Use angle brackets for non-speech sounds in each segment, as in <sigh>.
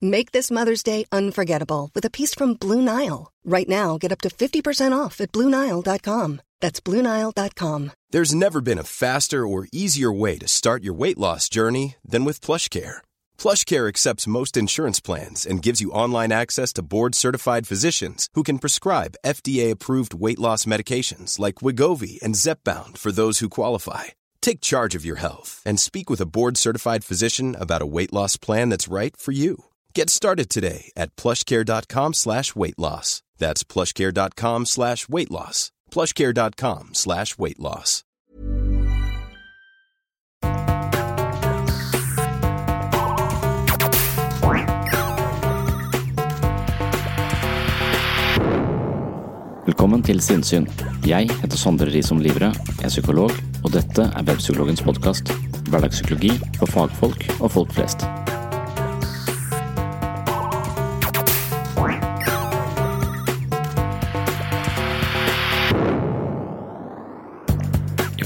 Make this Mother's Day unforgettable with a piece from Blue Nile. Right now, get up to 50% off at BlueNile.com. That's BlueNile.com. There's never been a faster or easier way to start your weight loss journey than with PlushCare. PlushCare accepts most insurance plans and gives you online access to board-certified physicians who can prescribe FDA-approved weight loss medications like Wigovi and Zepbound for those who qualify. Take charge of your health and speak with a board-certified physician about a weight loss plan that's right for you. Get started today at plushcare.com slash weight loss. That's plushcare.com slash weight loss. plushcare.com slash weight loss. Velkommen til Sinnsyn. Jeg heter Sondre Risom Livre, er psykolog, og dette er Webpsykologens podkast. Hverdagspsykologi for fagfolk og folk flest.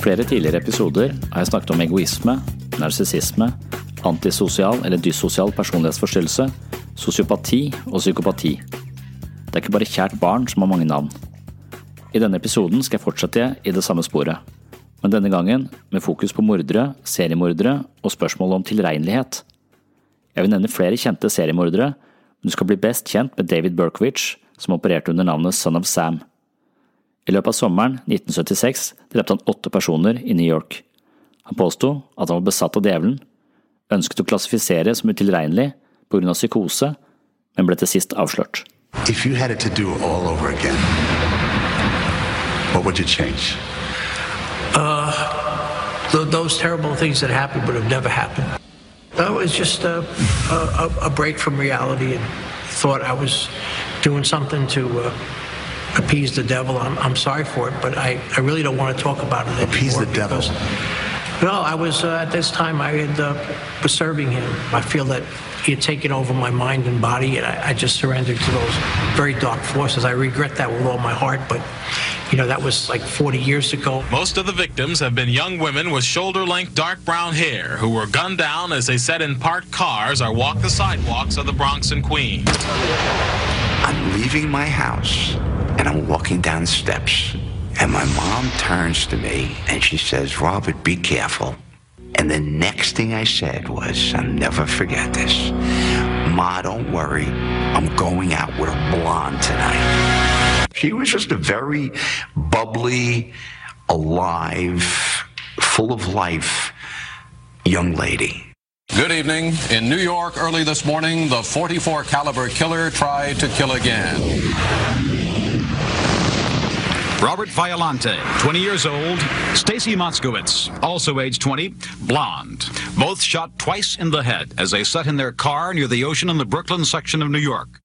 Flere tidligere episoder har jeg snakket om egoisme, narsissisme, antisosial eller dyssosial personlighetsforstyrrelse, sosiopati og psykopati. Det er ikke bare kjært barn som har mange navn. I denne episoden skal jeg fortsette i det samme sporet, men denne gangen med fokus på mordere, seriemordere og spørsmål om tilregnelighet. Jeg vil nevne flere kjente seriemordere, men du skal bli best kjent med David Berkowitz, som opererte under navnet Son of Sam. I løpet av sommeren 1976 drepte han åtte personer i New York. Han påsto at han var besatt av djevelen, ønsket å klassifisere som utilregnelig på grunn av psykose, men ble til sist avslørt. If you had it to do all over again, what would you change? Th- those terrible things that happened would have never happened. That was just a, a, a break from reality and thought I was doing something to uh, appease the devil. I'm, I'm sorry for it, but I, I really don't want to talk about it Appease the devil? No, I was, uh, at this time, I had, uh, was serving him. I feel that he had taken over my mind and body, and I, I just surrendered to those very dark forces. I regret that with all my heart, but, you know, that was like 40 years ago. Most of the victims have been young women with shoulder length dark brown hair who were gunned down as they sat in parked cars or walked the sidewalks of the Bronx and Queens. I'm leaving my house and I'm walking down the steps. And my mom turns to me and she says, Robert, be careful. And the next thing I said was, I'll never forget this. Ma, don't worry. I'm going out with a blonde tonight. She was just a very bubbly, alive, full of life young lady. Good evening. In New York early this morning, the 44 caliber killer tried to kill again. Robert Violante, 20 years old. Stacy Moskowitz, also age 20, blonde. Both shot twice in the head as they sat in their car near the ocean in the Brooklyn section of New York.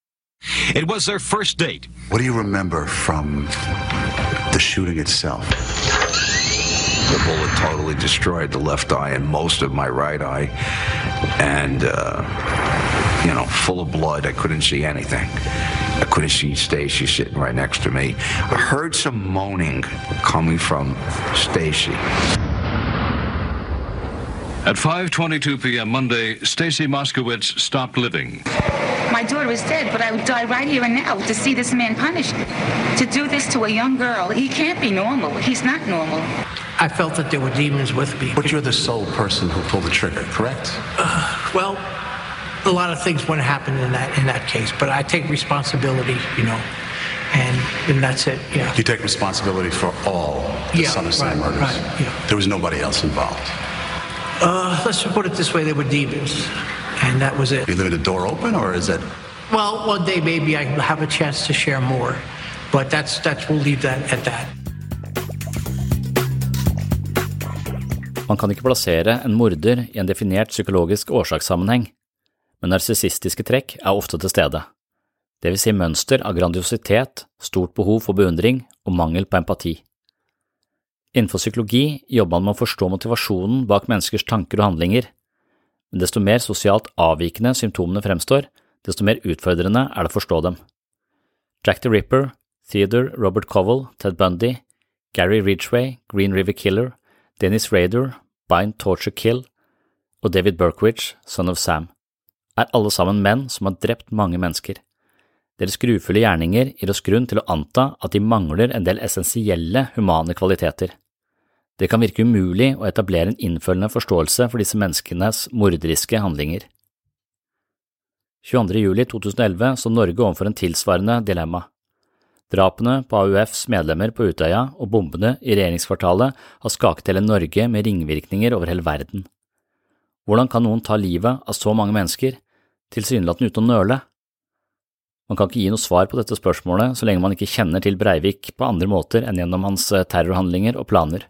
It was their first date. What do you remember from the shooting itself? The bullet totally destroyed the left eye and most of my right eye. And, uh, you know, full of blood. I couldn't see anything. I couldn't see Stacy sitting right next to me. I heard some moaning coming from Stacy. At 5:22 p.m. Monday, Stacy Moskowitz stopped living. my daughter is dead, but I would die right here and now to see this man punished. To do this to a young girl, he can't be normal. He's not normal. I felt that there were demons with me. But you're the sole person who pulled the trigger, correct? Uh, well, a lot of things wouldn't happen in that in that case, but I take responsibility, you know, and and that's it. Yeah. You take responsibility for all the Yeah, Son of Sam right, murders. right, yeah. There was nobody else involved. Uh, let's just put it this way: there were demons, and that was it. You leaving the door open, or is it? Well, one day maybe I will have a chance to share more, but that's that's we'll leave that at that. Man kan ikke plassere en morder i en definert psykologisk årsakssammenheng, men narsissistiske trekk er ofte til stede, det vil si mønster av grandiositet, stort behov for beundring og mangel på empati. Innenfor psykologi jobber man med å forstå motivasjonen bak menneskers tanker og handlinger, men desto mer sosialt avvikende symptomene fremstår, desto mer utfordrende er det å forstå dem. Jack the Ripper, Theodore Robert Covell, Ted Bundy, Gary Ridgway, Green River Killer, Dennis Raider, Bind Torture Kill og David Berkowitz, Son of Sam, er alle sammen menn som har drept mange mennesker. Deres grufulle gjerninger gir oss grunn til å anta at de mangler en del essensielle humane kvaliteter. Det kan virke umulig å etablere en innfølgende forståelse for disse menneskenes morderiske handlinger. 22. juli 2011 så Norge overfor en tilsvarende dilemma. Drapene på AUFs medlemmer på Utøya og bombene i regjeringskvartalet har skaket hele Norge med ringvirkninger over hele verden. Hvordan kan noen ta livet av så mange mennesker, tilsynelatende uten å nøle? Man kan ikke gi noe svar på dette spørsmålet så lenge man ikke kjenner til Breivik på andre måter enn gjennom hans terrorhandlinger og planer.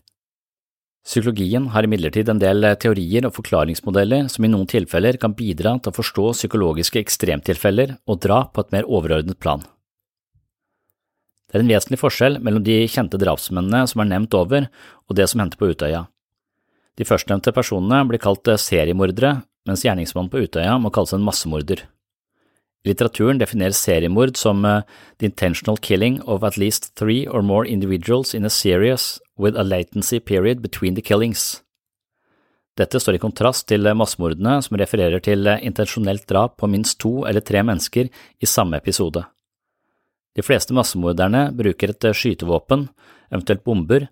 Psykologien har imidlertid en del teorier og forklaringsmodeller som i noen tilfeller kan bidra til å forstå psykologiske ekstremtilfeller og dra på et mer overordnet plan. Det er en vesentlig forskjell mellom de kjente drapsmennene som er nevnt over, og det som hendte på Utøya. De førstnevnte personene blir kalt seriemordere, mens gjerningsmannen på Utøya må kalles en massemorder. Litteraturen defineres seriemord som the intentional killing of at least three or more individuals in a series with a latency period between the killings. Dette står i kontrast til massemordene som refererer til intensjonelt drap på minst to eller tre mennesker i samme episode. De fleste massemorderne bruker et skytevåpen, eventuelt bomber,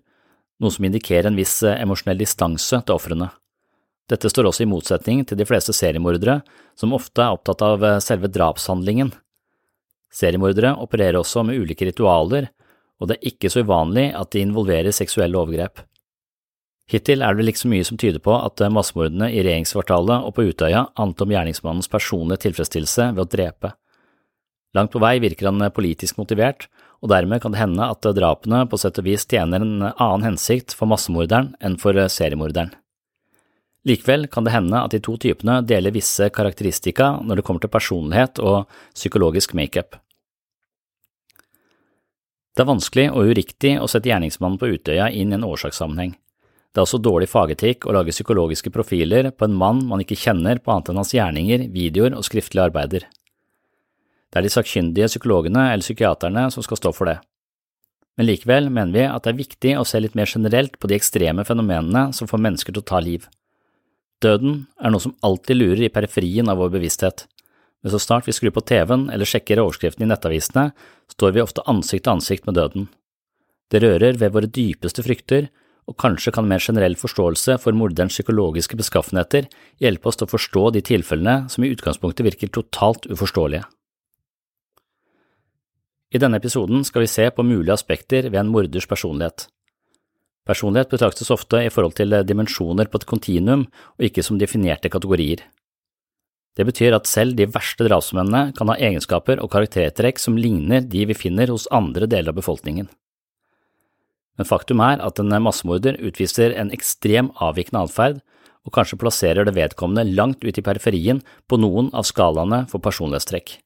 noe som indikerer en viss emosjonell distanse til ofrene. Dette står også i motsetning til de fleste seriemordere, som ofte er opptatt av selve drapshandlingen. Seriemordere opererer også med ulike ritualer, og det er ikke så uvanlig at de involverer seksuelle overgrep. Hittil er det så mye som tyder på at massemordene i regjeringskvartalet og på Utøya handlet om gjerningsmannens personlige tilfredsstillelse ved å drepe. Langt på vei virker han politisk motivert, og dermed kan det hende at drapene på sett og vis tjener en annen hensikt for massemorderen enn for seriemorderen. Likevel kan det hende at de to typene deler visse karakteristika når det kommer til personlighet og psykologisk makeup. Det er vanskelig og uriktig å sette gjerningsmannen på Utøya inn i en årsakssammenheng. Det er også dårlig fagetikk å lage psykologiske profiler på en mann man ikke kjenner på annet enn hans gjerninger, videoer og skriftlige arbeider. Det er de sakkyndige psykologene eller psykiaterne som skal stå for det. Men likevel mener vi at det er viktig å se litt mer generelt på de ekstreme fenomenene som får mennesker til å ta liv. Døden er noe som alltid lurer i periferien av vår bevissthet, men så snart vi skrur på TV-en eller sjekker overskriften i nettavisene, står vi ofte ansikt til ansikt med døden. Det rører ved våre dypeste frykter, og kanskje kan mer generell forståelse for morderens psykologiske beskaffenheter hjelpe oss til å forstå de tilfellene som i utgangspunktet virker totalt uforståelige. I denne episoden skal vi se på mulige aspekter ved en morders personlighet. Personlighet betraktes ofte i forhold til dimensjoner på et kontinuum og ikke som definerte kategorier. Det betyr at selv de verste drapsmennene kan ha egenskaper og karaktertrekk som ligner de vi finner hos andre deler av befolkningen. Men faktum er at en massemorder utviser en ekstrem avvikende atferd, og kanskje plasserer det vedkommende langt ut i periferien på noen av skalaene for personlighetstrekk.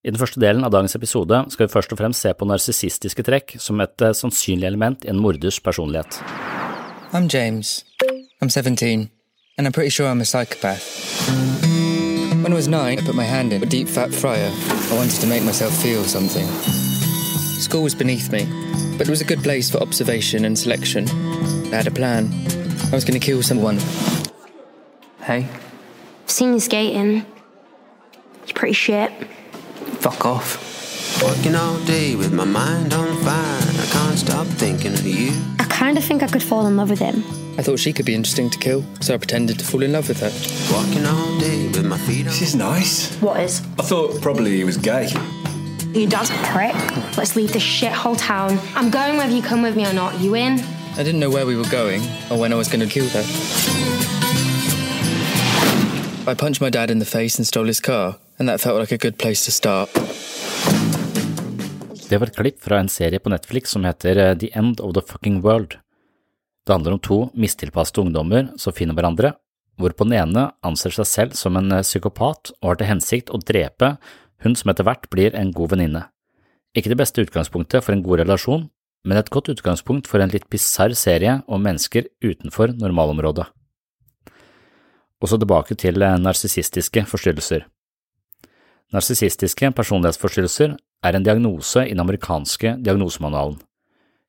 I den første delen av dagens episode skal vi først og fremst se på narsissistiske trekk som et eh, sannsynlig element i en morders personlighet. I'm James. I'm 17, and I'm pretty sure I'm a psychopath. When I was nine, I put my hand in a deep fat fryer. I wanted to make myself feel something. School was beneath me, but it was a good place for observation and selection. I had a plan. I was going to kill someone. Hey. I've seen you skating. You're pretty shit. Fuck off. Working all day with my mind on fire. I can't stop thinking of you. I kind of think I could fall in love with him. I thought she could be interesting to kill, so I pretended to fall in love with her. Walking all day with my feet on This is nice. What is? I thought probably he was gay. You dance prick. Let's leave this shithole town. I'm going whether you come with me or not. You in? I didn't know where we were going or when I was going to kill her. I punched my dad in the face and stole his car, and that felt like a good place to start. Det var et klipp fra en serie på Netflix som heter eh, The End of the Fucking World. Det handler om to mistilpaste ungdommer som finner hverandre, hvorpå den ene anser seg selv som en eh, psykopat og har til hensikt å drepe hun som etter hvert blir en god venninne. Ikke det beste utgangspunktet for en god relasjon, men et godt utgangspunkt for en litt bisarr serie om mennesker utenfor normalområdet. Og så tilbake til eh, narsissistiske forstyrrelser. Narsissistiske personlighetsforstyrrelser er en diagnose i den amerikanske diagnosemanualen.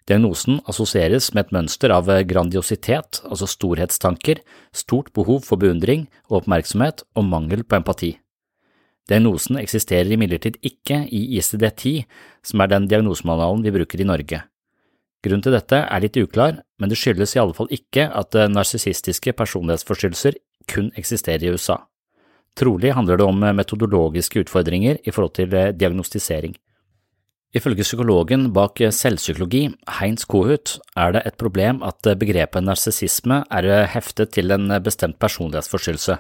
Diagnosen assosieres med et mønster av grandiositet, altså storhetstanker, stort behov for beundring og oppmerksomhet og mangel på empati. Diagnosen eksisterer imidlertid ikke i ICD-10, som er den diagnosemanualen vi bruker i Norge. Grunnen til dette er litt uklar, men det skyldes i alle fall ikke at narsissistiske personlighetsforstyrrelser kun eksisterer i USA. Trolig handler det om metodologiske utfordringer i forhold til diagnostisering. Ifølge psykologen bak selvpsykologi, Heinz Kohut, er det et problem at begrepet narsissisme er heftet til en bestemt personlighetsforstyrrelse,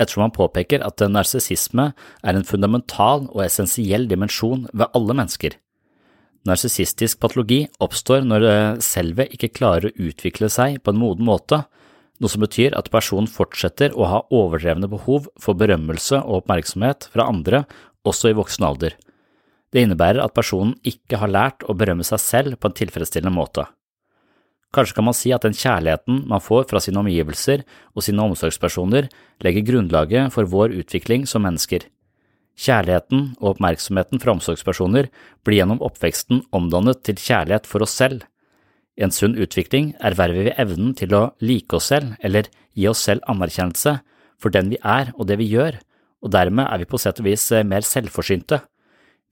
ettersom han påpeker at narsissisme er en fundamental og essensiell dimensjon ved alle mennesker. Narsissistisk patologi oppstår når selvet ikke klarer å utvikle seg på en moden måte, noe som betyr at personen fortsetter å ha overdrevne behov for berømmelse og oppmerksomhet fra andre også i voksen alder. Det innebærer at personen ikke har lært å berømme seg selv på en tilfredsstillende måte. Kanskje kan man si at den kjærligheten man får fra sine omgivelser og sine omsorgspersoner, legger grunnlaget for vår utvikling som mennesker. Kjærligheten og oppmerksomheten fra omsorgspersoner blir gjennom oppveksten omdannet til kjærlighet for oss selv. I en sunn utvikling erverver vi evnen til å like oss selv eller gi oss selv anerkjennelse for den vi er og det vi gjør, og dermed er vi på sett og vis mer selvforsynte.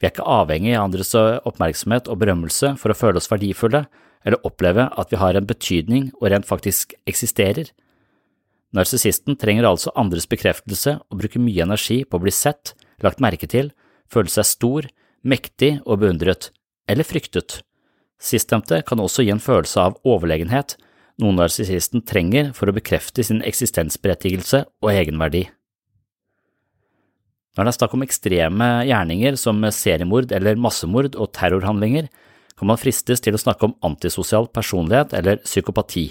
Vi er ikke avhengig av andres oppmerksomhet og berømmelse for å føle oss verdifulle eller oppleve at vi har en betydning og rent faktisk eksisterer. Narsissisten trenger altså andres bekreftelse og bruker mye energi på å bli sett, lagt merke til, føle seg stor, mektig og beundret, eller fryktet. Sistnevnte kan også gi en følelse av overlegenhet, noe narsissisten trenger for å bekrefte sin eksistensberettigelse og egenverdi. Når det er snakk om ekstreme gjerninger som seriemord eller massemord og terrorhandlinger, kan man fristes til å snakke om antisosial personlighet eller psykopati,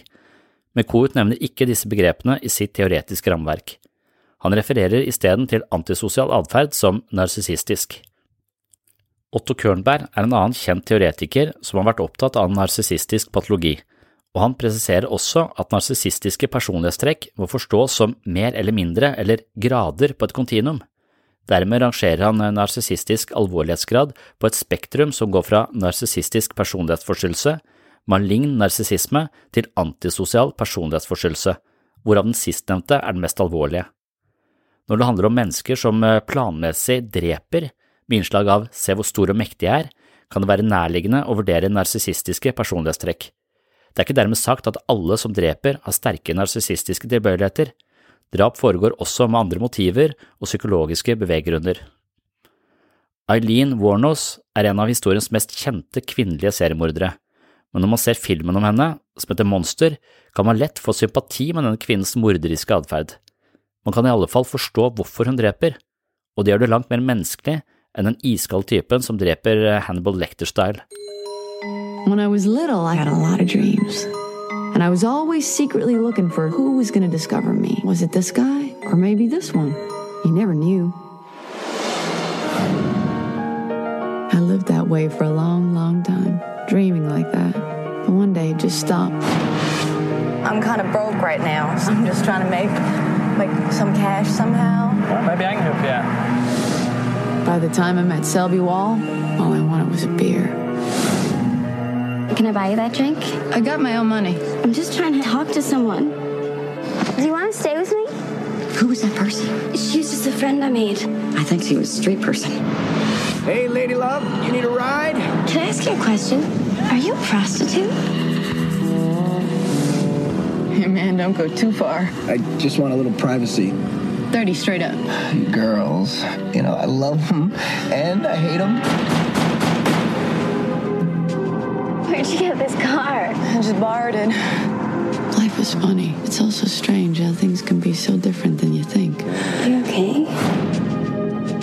men Kout nevner ikke disse begrepene i sitt teoretiske rammeverk. Han refererer isteden til antisosial atferd som narsissistisk. Otto Kørnberg er en annen kjent teoretiker som har vært opptatt av narsissistisk patologi, og han presiserer også at narsissistiske personlighetstrekk må forstås som mer eller mindre eller grader på et kontinuum. Dermed rangerer han narsissistisk alvorlighetsgrad på et spektrum som går fra narsissistisk personlighetsforstyrrelse, malign narsissisme til antisosial personlighetsforstyrrelse, hvorav den sistnevnte er den mest alvorlige. Når det handler om mennesker som planmessig dreper, med innslag av se hvor stor og mektig jeg er, kan det være nærliggende å vurdere narsissistiske personlighetstrekk. Det er ikke dermed sagt at alle som dreper har sterke narsissistiske tilbøyeligheter. Drap foregår også med andre motiver og psykologiske beveggrunner. Eileen Warnos er en av historiens mest kjente kvinnelige seriemordere, men når man ser filmen om henne, som heter Monster, kan man lett få sympati med denne kvinnens morderiske atferd. Man kan i alle fall forstå hvorfor hun dreper, og det gjør det langt mer menneskelig enn den iskalde typen som dreper eh, Hannibal Lecter-style. When I was little, I had a lot of dreams. And I was always secretly looking for who was going to discover me. Was it this guy? Or maybe this one? You never knew. I lived that way for a long, long time, dreaming like that. But one day it just stopped. I'm kind of broke right now, so I'm just trying to make make some cash somehow. Well, maybe I can help you out. By the time I met Selby Wall, all I wanted was a beer. Can I buy you that drink? I got my own money. I'm just trying to talk to someone. Do you want to stay with me? Who was that person? She's just a friend I made. I think she was a street person. Hey, lady love, you need a ride? Can I ask you a question? Are you a prostitute? Hey, man, don't go too far. I just want a little privacy. 30 straight up. Girls, you know, I love them and I hate them. Where'd you get this car? I just borrowed it. Life is funny. It's also strange how things can be so different than you think. Are you okay?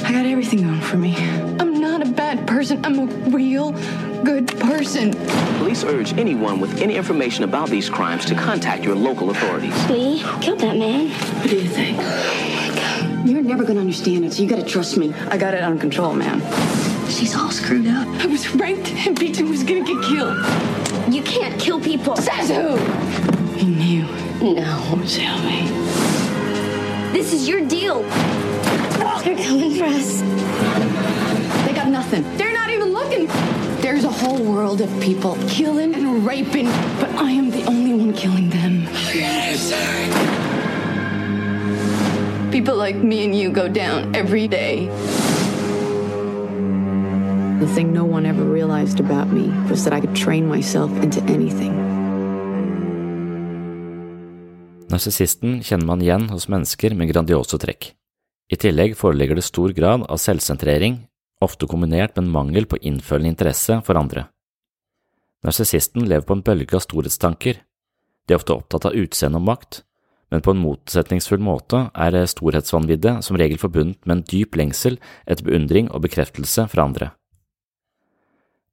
I got everything going for me. I'm not a bad person. I'm a real good person. Police urge anyone with any information about these crimes to contact your local authorities. Lee killed that man. What do you think? You're never gonna understand it, so you gotta trust me. I got it under control, man. She's all screwed up. I was raped and Beaton was gonna get killed. You can't kill people. Says who? He knew. No. Tell me. This is your deal. They're coming for us. They got nothing. They're not even looking. There's a whole world of people killing and raping, but I am the only one killing them. People like me and you go down every day. The thing no one ever realized about me was that I could train myself into anything. Narsissisten kjenner man igjen hos mennesker med grandiose trekk. I tillegg foreligger det stor grad av selvsentrering, ofte kombinert med en mangel på innfølende interesse for andre. Narsissisten lever på en bølge av storhetstanker. De er ofte opptatt av utseende og makt, men på en motsetningsfull måte er storhetsvanviddet som regel forbundet med en dyp lengsel etter beundring og bekreftelse fra andre.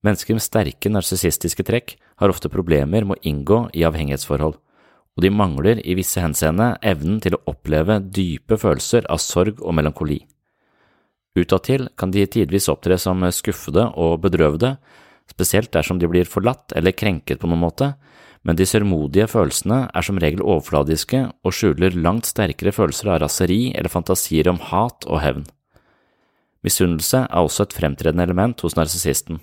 Mennesker med sterke narsissistiske trekk har ofte problemer med å inngå i avhengighetsforhold, og de mangler i visse henseende evnen til å oppleve dype følelser av sorg og melankoli. Utadtil kan de tidvis opptre som skuffede og bedrøvede, spesielt dersom de blir forlatt eller krenket på noen måte, men de sørmodige følelsene er som regel overfladiske og skjuler langt sterkere følelser av raseri eller fantasier om hat og hevn. Misunnelse er også et fremtredende element hos narsissisten.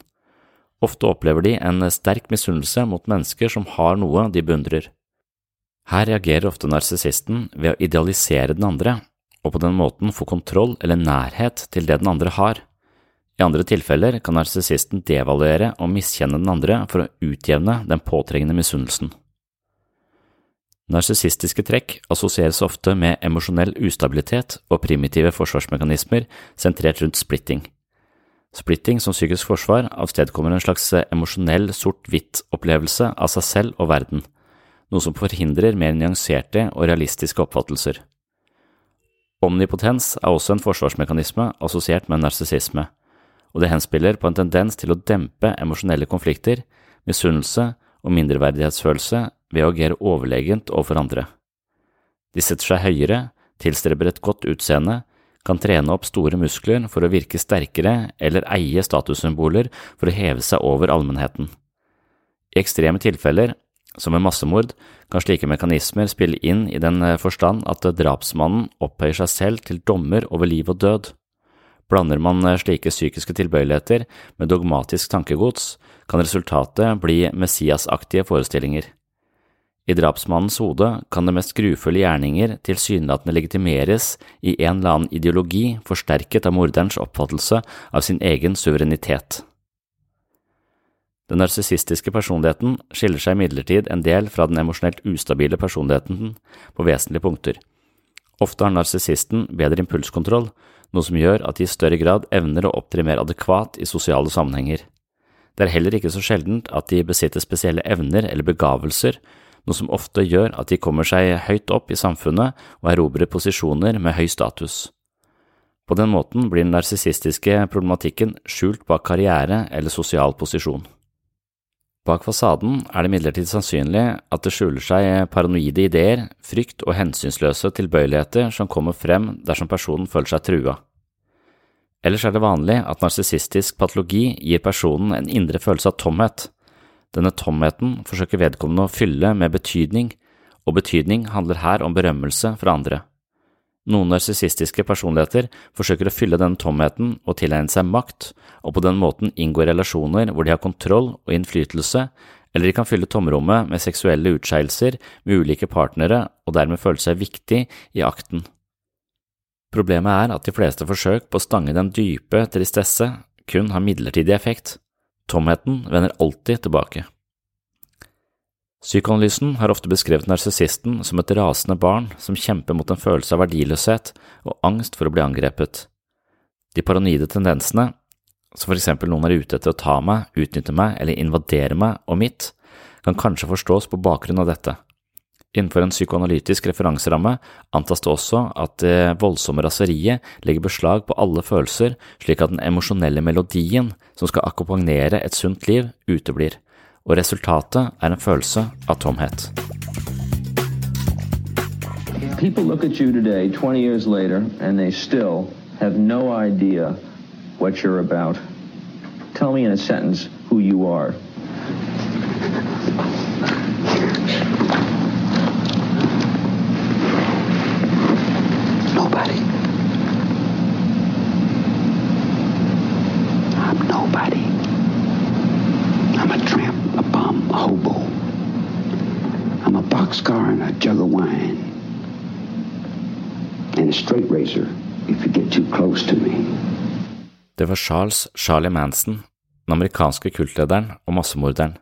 Ofte opplever de en sterk misunnelse mot mennesker som har noe de beundrer. Her reagerer ofte narsissisten ved å idealisere den andre, og på den måten få kontroll eller nærhet til det den andre har. I andre tilfeller kan narsissisten devaluere og miskjenne den andre for å utjevne den påtrengende misunnelsen. Narsissistiske trekk assosieres ofte med emosjonell ustabilitet og primitive forsvarsmekanismer sentrert rundt splitting. Splitting som psykisk forsvar avstedkommer en slags emosjonell sort-hvitt-opplevelse av seg selv og verden, noe som forhindrer mer nyanserte og realistiske oppfattelser. Omnipotens er også en forsvarsmekanisme assosiert med narsissisme, og det henspiller på en tendens til å dempe emosjonelle konflikter, misunnelse og mindreverdighetsfølelse ved å agere overlegent overfor andre. De setter seg høyere, tilstreber et godt utseende, kan trene opp store muskler for å virke sterkere eller eie statussymboler for å heve seg over allmennheten. I ekstreme tilfeller, som med massemord, kan slike mekanismer spille inn i den forstand at drapsmannen opphøyer seg selv til dommer over liv og død. Blander man slike psykiske tilbøyeligheter med dogmatisk tankegods, kan resultatet bli messiasaktige forestillinger. I drapsmannens hode kan de mest grufulle gjerninger tilsynelatende legitimeres i en eller annen ideologi forsterket av morderens oppfattelse av sin egen suverenitet. Den narsissistiske personligheten skiller seg imidlertid en del fra den emosjonelt ustabile personligheten på vesentlige punkter. Ofte har narsissisten bedre impulskontroll, noe som gjør at de i større grad evner å opptre mer adekvat i sosiale sammenhenger. Det er heller ikke så sjeldent at de besitter spesielle evner eller begavelser, noe som ofte gjør at de kommer seg høyt opp i samfunnet og erobrer posisjoner med høy status. På den måten blir den narsissistiske problematikken skjult bak karriere eller sosial posisjon. Bak fasaden er det imidlertid sannsynlig at det skjuler seg paranoide ideer, frykt og hensynsløse tilbøyeligheter som kommer frem dersom personen føler seg trua. Ellers er det vanlig at narsissistisk patologi gir personen en indre følelse av tomhet. Denne tomheten forsøker vedkommende å fylle med betydning, og betydning handler her om berømmelse fra andre. Noen narsissistiske personligheter forsøker å fylle denne tomheten og tilegne seg makt, og på den måten inngå relasjoner hvor de har kontroll og innflytelse, eller de kan fylle tomrommet med seksuelle utskeielser med ulike partnere og dermed føle seg viktig i akten. Problemet er at de fleste forsøk på å stange den dype tristesse kun har midlertidig effekt. Tomheten vender alltid tilbake. Psykoanalysen har ofte beskrevet narsissisten som et rasende barn som kjemper mot en følelse av verdiløshet og angst for å bli angrepet. De paranoide tendensene, som for eksempel noen er ute etter å ta meg, utnytte meg eller invadere meg og mitt, kan kanskje forstås på bakgrunn av dette. Innenfor en psykoanalytisk referanseramme antas det også at det voldsomme raseriet legger beslag på alle følelser, slik at den emosjonelle melodien som skal akkompagnere et sunt liv, uteblir og resultatet er en følelse av tomhet. People look at you today, 20 years later, and they still have no idea what you're about. Tell me in a sentence who you are. Nobody. I'm nobody. I'm a tramp, a bum, a hobo. I'm a boxcar and a jug of wine. And a straight razor if you get too close to me. Det var Charles Charlie Manson, den amerikanske kultlederen og massemorderen.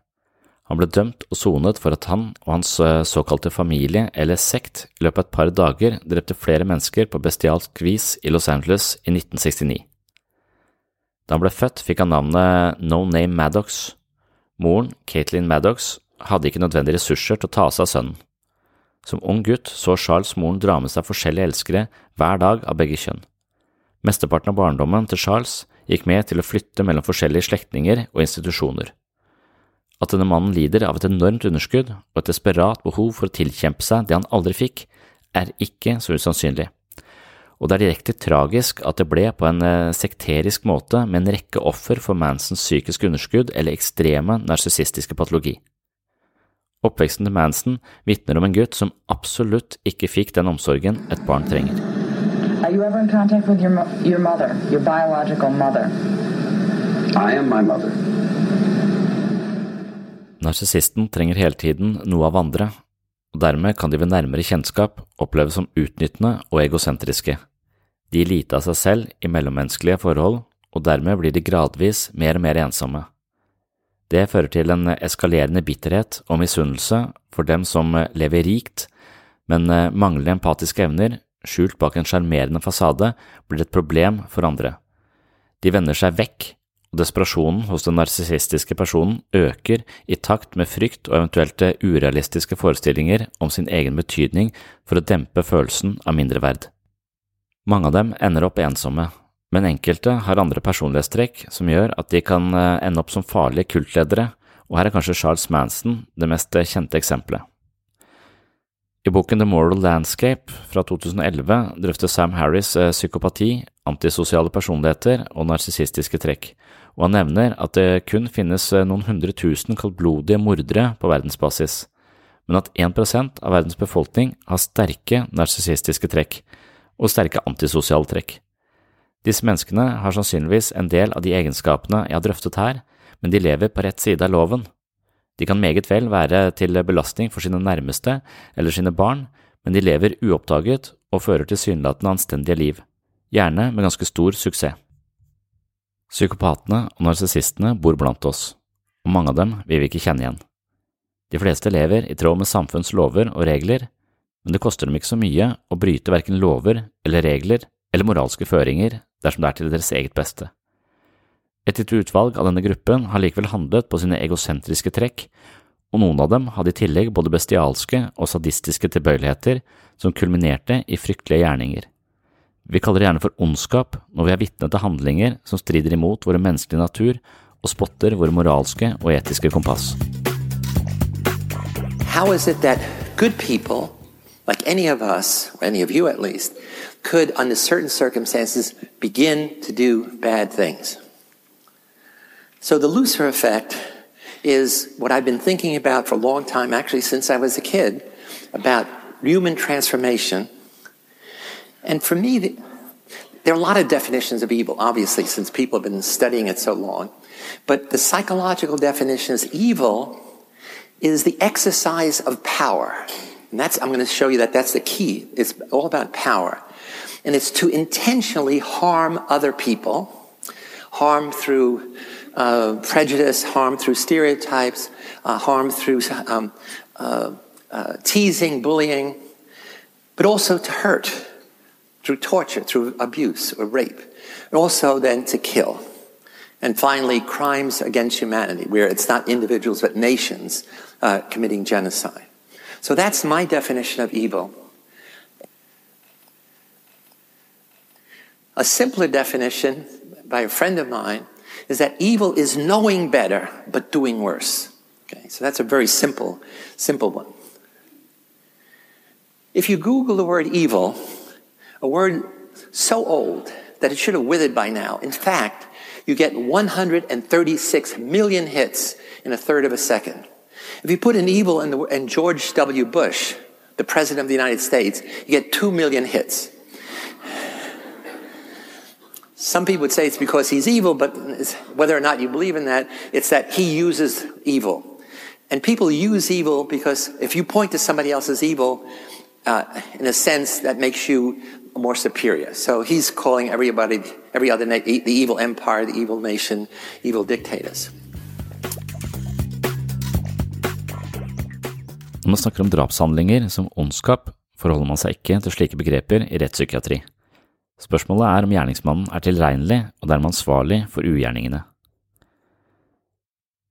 Han ble dømt og sonet for at han og hans eh, såkalte familie eller sekt i løpet av et par dager drepte flere mennesker på bestialsk vis i Los Angeles i 1969. Da han ble født, fikk han navnet No Name Maddox. Moren, Caitlin Maddox, hadde ikke nødvendige ressurser til å ta seg av sønnen. Som ung gutt så Charles moren dra med seg forskjellige elskere hver dag av begge kjønn. Mesteparten av barndommen til Charles gikk med til å flytte mellom forskjellige slektninger og institusjoner. At denne mannen lider av et enormt underskudd og et desperat behov for å tilkjempe seg det han aldri fikk, er ikke så usannsynlig. Og det er direkte tragisk at det ble på en eh, sekterisk måte med en rekke offer for Mansons psykiske underskudd eller ekstreme narsissistiske patologi. Oppveksten til Manson vitner om en gutt som absolutt ikke fikk den omsorgen et barn trenger. You ever in contact with your, your mother, your biological mother? I am my mother. Narsissisten trenger hele tiden noe av andre, og dermed kan de ved nærmere kjennskap oppleves som utnyttende og egosentriske. De gir lite av seg selv i mellommenneskelige forhold, og dermed blir de gradvis mer og mer ensomme. Det fører til en eskalerende bitterhet og misunnelse for dem som lever rikt, men manglende empatiske evner, skjult bak en sjarmerende fasade, blir et problem for andre. De vender seg vekk, og desperasjonen hos den narsissistiske personen øker i takt med frykt og eventuelt urealistiske forestillinger om sin egen betydning for å dempe følelsen av mindreverd. Mange av dem ender opp ensomme, men enkelte har andre personlighetstrekk som gjør at de kan eh, ende opp som farlige kultledere, og her er kanskje Charles Manson det mest eh, kjente eksempelet. I boken The Moral Landscape fra 2011 drøfter Sam Harris eh, psykopati, antisosiale personligheter og narsissistiske trekk, og han nevner at det kun finnes noen hundre tusen kaldblodige mordere på verdensbasis, men at 1 av verdens befolkning har sterke narsissistiske trekk og sterke antisosiale trekk. Disse menneskene har sannsynligvis en del av de egenskapene jeg har drøftet her, men de lever på rett side av loven. De kan meget vel være til belastning for sine nærmeste eller sine barn, men de lever uoppdaget og fører tilsynelatende anstendige liv, gjerne med ganske stor suksess. Psykopatene og narsissistene bor blant oss, og mange av dem vil vi ikke kjenne igjen. De fleste lever i tråd med samfunns lover og regler, men det koster dem ikke så mye å bryte verken lover eller regler eller moralske føringer dersom det er til deres eget beste. Et lite utvalg av denne gruppen har likevel handlet på sine egosentriske trekk, og noen av dem hadde i tillegg både bestialske og sadistiske tilbøyeligheter som kulminerte i fryktelige gjerninger. Vi kaller det gjerne for ondskap når vi er vitne til handlinger som strider imot våre menneskelige natur og spotter våre moralske og etiske kompass. How is it that good people, like any of us, any of you at least, could, under certain circumstances, begin to do bad things? So, the Lucifer effect is what I've been thinking about for a long time, actually, since I was a kid, about human transformation. And for me, the, there are a lot of definitions of evil, obviously, since people have been studying it so long. But the psychological definition is evil is the exercise of power. And that's, I'm going to show you that that's the key. It's all about power. And it's to intentionally harm other people, harm through uh, prejudice, harm through stereotypes, uh, harm through um, uh, uh, teasing, bullying, but also to hurt through torture, through abuse or rape, and also then to kill. And finally, crimes against humanity, where it's not individuals but nations uh, committing genocide. So that's my definition of evil. A simpler definition by a friend of mine is that evil is knowing better but doing worse. Okay, so that's a very simple, simple one. If you Google the word evil, a word so old that it should have withered by now, in fact, you get 136 million hits in a third of a second. If you put an evil in, the, in George W. Bush, the President of the United States, you get 2 million hits. Some people would say it's because he's evil, but whether or not you believe in that, it's that he uses evil. And people use evil because if you point to somebody else's evil, uh, in a sense, that makes you more superior. So he's calling everybody, every other, na- the evil empire, the evil nation, evil dictators. Når man snakker om drapshandlinger som ondskap, forholder man seg ikke til slike begreper i rettspsykiatri. Spørsmålet er om gjerningsmannen er tilregnelig og dermed ansvarlig for ugjerningene.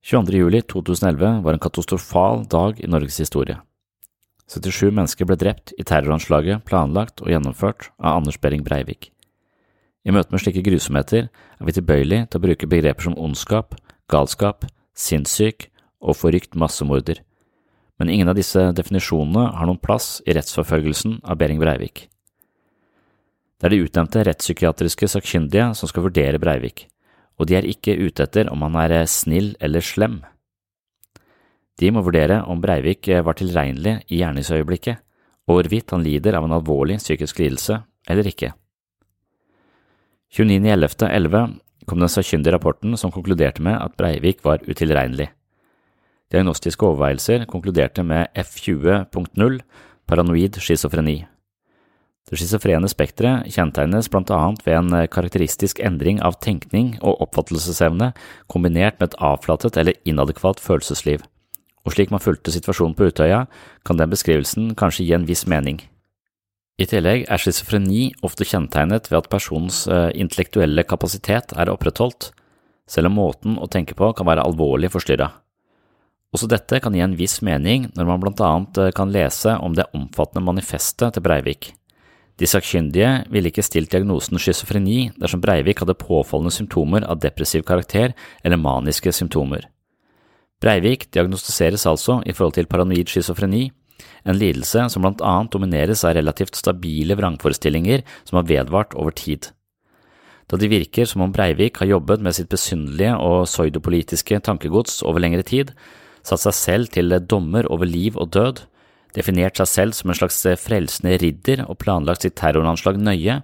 22. juli 2011 var en katastrofal dag i Norges historie. 77 mennesker ble drept i terroranslaget planlagt og gjennomført av Anders Behring Breivik. I møte med slike grusomheter er vi tilbøyelig til å bruke begreper som ondskap, galskap, sinnssyk og forrykt massemorder, men ingen av disse definisjonene har noen plass i rettsforfølgelsen av Behring Breivik. Det er de utnevnte rettspsykiatriske sakkyndige som skal vurdere Breivik, og de er ikke ute etter om han er snill eller slem. De må vurdere om Breivik var tilregnelig i gjerningsøyeblikket, og hvorvidt han lider av en alvorlig psykisk lidelse eller ikke. 29.11.11 kom den sakkyndige rapporten som konkluderte med at Breivik var utilregnelig. Diagnostiske overveielser konkluderte med F20.0 paranoid schizofreni. Det schizofrene spekteret kjennetegnes blant annet ved en karakteristisk endring av tenkning og oppfattelsesevne kombinert med et avflatet eller inadekvat følelsesliv, og slik man fulgte situasjonen på Utøya, kan den beskrivelsen kanskje gi en viss mening. I tillegg er schizofreni ofte kjennetegnet ved at personens intellektuelle kapasitet er opprettholdt, selv om måten å tenke på kan være alvorlig forstyrra. Også dette kan gi en viss mening når man blant annet kan lese om det omfattende manifestet til Breivik. De sakkyndige ville ikke stilt diagnosen schizofreni dersom Breivik hadde påfallende symptomer av depressiv karakter eller maniske symptomer. Breivik diagnostiseres altså i forhold til paranoid schizofreni, en lidelse som blant annet domineres av relativt stabile vrangforestillinger som har vedvart over tid. Da det virker som om Breivik har jobbet med sitt besynderlige og pseudopolitiske tankegods over lengre tid, satt seg selv til dommer over liv og død, definert seg selv som en slags frelsende ridder og planlagt sitt terroranslag nøye,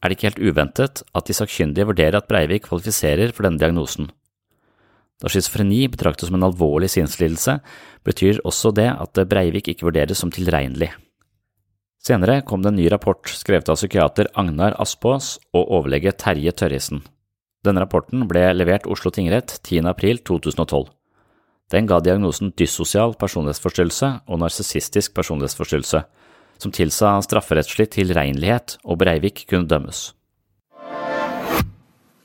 er det ikke helt uventet at de sakkyndige vurderer at Breivik kvalifiserer for denne diagnosen. Da schizofreni betraktes som en alvorlig sinnslidelse, betyr også det at Breivik ikke vurderes som tilregnelig. Senere kom det en ny rapport skrevet av psykiater Agnar Aspås og overlege Terje Tørrisen. Denne rapporten ble levert Oslo tingrett 10. april 2012. Den ga diagnosen dyssosial personlighetsforstyrrelse og narsissistisk personlighetsforstyrrelse, som tilsa strafferettslig tilregnelighet, og Breivik kunne dømmes.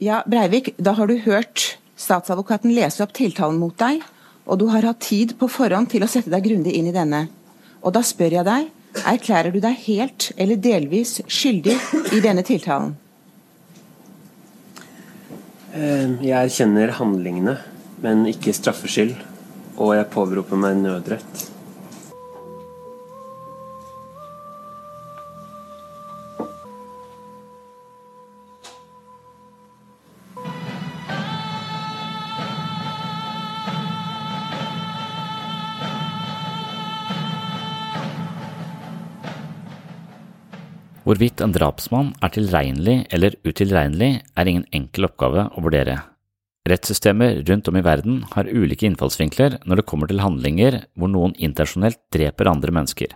Ja, Breivik, da har du hørt statsadvokaten lese opp tiltalen mot deg, og du har hatt tid på forhånd til å sette deg grundig inn i denne. Og da spør jeg deg, erklærer du deg helt eller delvis skyldig i denne tiltalen? Jeg erkjenner handlingene, men ikke straffskyld og jeg påberoper meg nødrett. Hvorvidt en drapsmann er tilregnelig eller utilregnelig, er ingen enkel oppgave å vurdere. Rettssystemer rundt om i verden har ulike innfallsvinkler når det kommer til handlinger hvor noen intensjonelt dreper andre mennesker.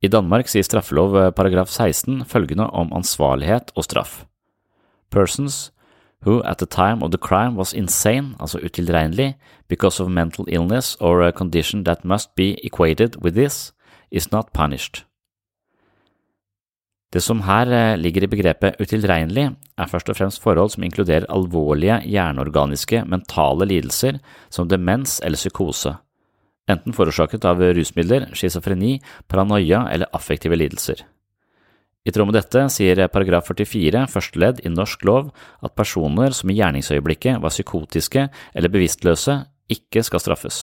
I Danmark sier straffelov eh, paragraf 16 følgende om ansvarlighet og straff. Persons who at the time of the crime was insane, altså utilregnelig, because of mental illness or a condition that must be equated with this, is not punished. Det som her eh, ligger i begrepet utilregnelig, er først og fremst forhold som inkluderer alvorlige hjerneorganiske mentale lidelser som demens eller psykose, enten forårsaket av rusmidler, schizofreni, paranoia eller affektive lidelser. I tråd med dette sier paragraf 44 første ledd i norsk lov at personer som i gjerningsøyeblikket var psykotiske eller bevisstløse, ikke skal straffes.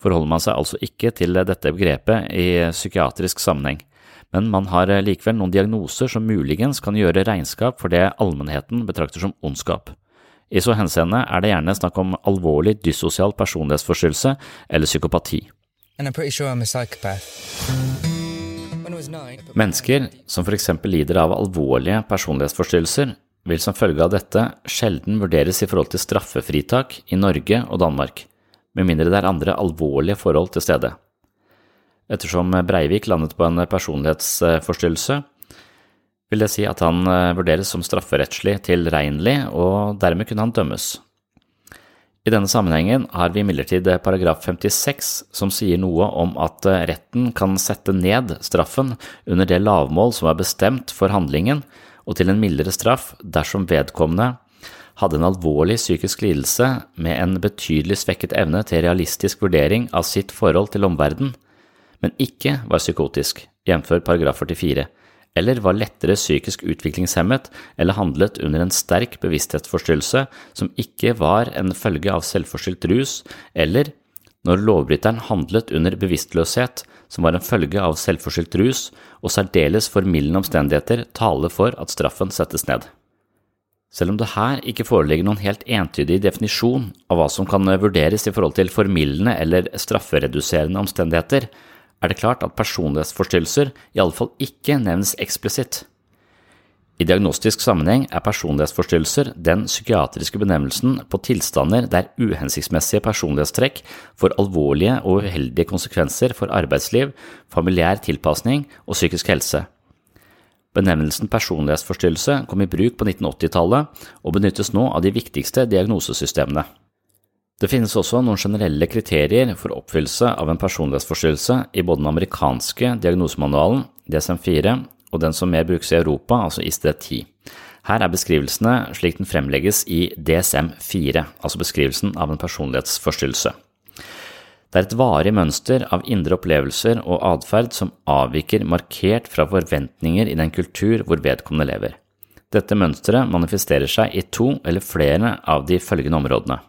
forholder man seg altså ikke til dette begrepet i psykiatrisk sammenheng, men man har likevel noen diagnoser som muligens kan gjøre regnskap for det allmennheten betrakter som ondskap. I så henseende er det gjerne snakk om alvorlig dyssosial personlighetsforstyrrelse eller psykopati. Mennesker som for eksempel lider av alvorlige personlighetsforstyrrelser, vil som følge av dette sjelden vurderes i forhold til straffefritak i Norge og Danmark, med mindre det er andre alvorlige forhold til stede. Ettersom Breivik landet på en personlighetsforstyrrelse, vil det si at han eh, vurderes som strafferettslig tilregnelig, og dermed kunne han dømmes. I denne sammenhengen har vi imidlertid paragraf 56 som sier noe om at eh, retten kan sette ned straffen under det lavmål som er bestemt for handlingen, og til en mildere straff dersom vedkommende hadde en alvorlig psykisk lidelse med en betydelig svekket evne til realistisk vurdering av sitt forhold til omverdenen, men ikke var psykotisk, jf. paragraf 44, eller var lettere psykisk utviklingshemmet eller handlet under en sterk bevissthetsforstyrrelse som ikke var en følge av selvforskyldt rus, eller når lovbryteren handlet under bevisstløshet som var en følge av selvforskyldt rus, og særdeles formildende omstendigheter taler for at straffen settes ned. Selv om det her ikke foreligger noen helt entydig definisjon av hva som kan vurderes i forhold til formildende eller straffereduserende omstendigheter, er det klart at personlighetsforstyrrelser i alle fall ikke nevnes eksplisitt. I diagnostisk sammenheng er personlighetsforstyrrelser den psykiatriske benevnelsen på tilstander der uhensiktsmessige personlighetstrekk får alvorlige og uheldige konsekvenser for arbeidsliv, familiær tilpasning og psykisk helse. Benevnelsen personlighetsforstyrrelse kom i bruk på 1980-tallet og benyttes nå av de viktigste diagnosesystemene. Det finnes også noen generelle kriterier for oppfyllelse av en personlighetsforstyrrelse i både den amerikanske diagnosemanualen, DSM-4, og den som mer brukes i Europa, altså ICD-10. Her er beskrivelsene slik den fremlegges i DSM-4, altså beskrivelsen av en personlighetsforstyrrelse. Det er et varig mønster av indre opplevelser og atferd som avviker markert fra forventninger i den kultur hvor vedkommende lever. Dette mønsteret manifesterer seg i to eller flere av de følgende områdene.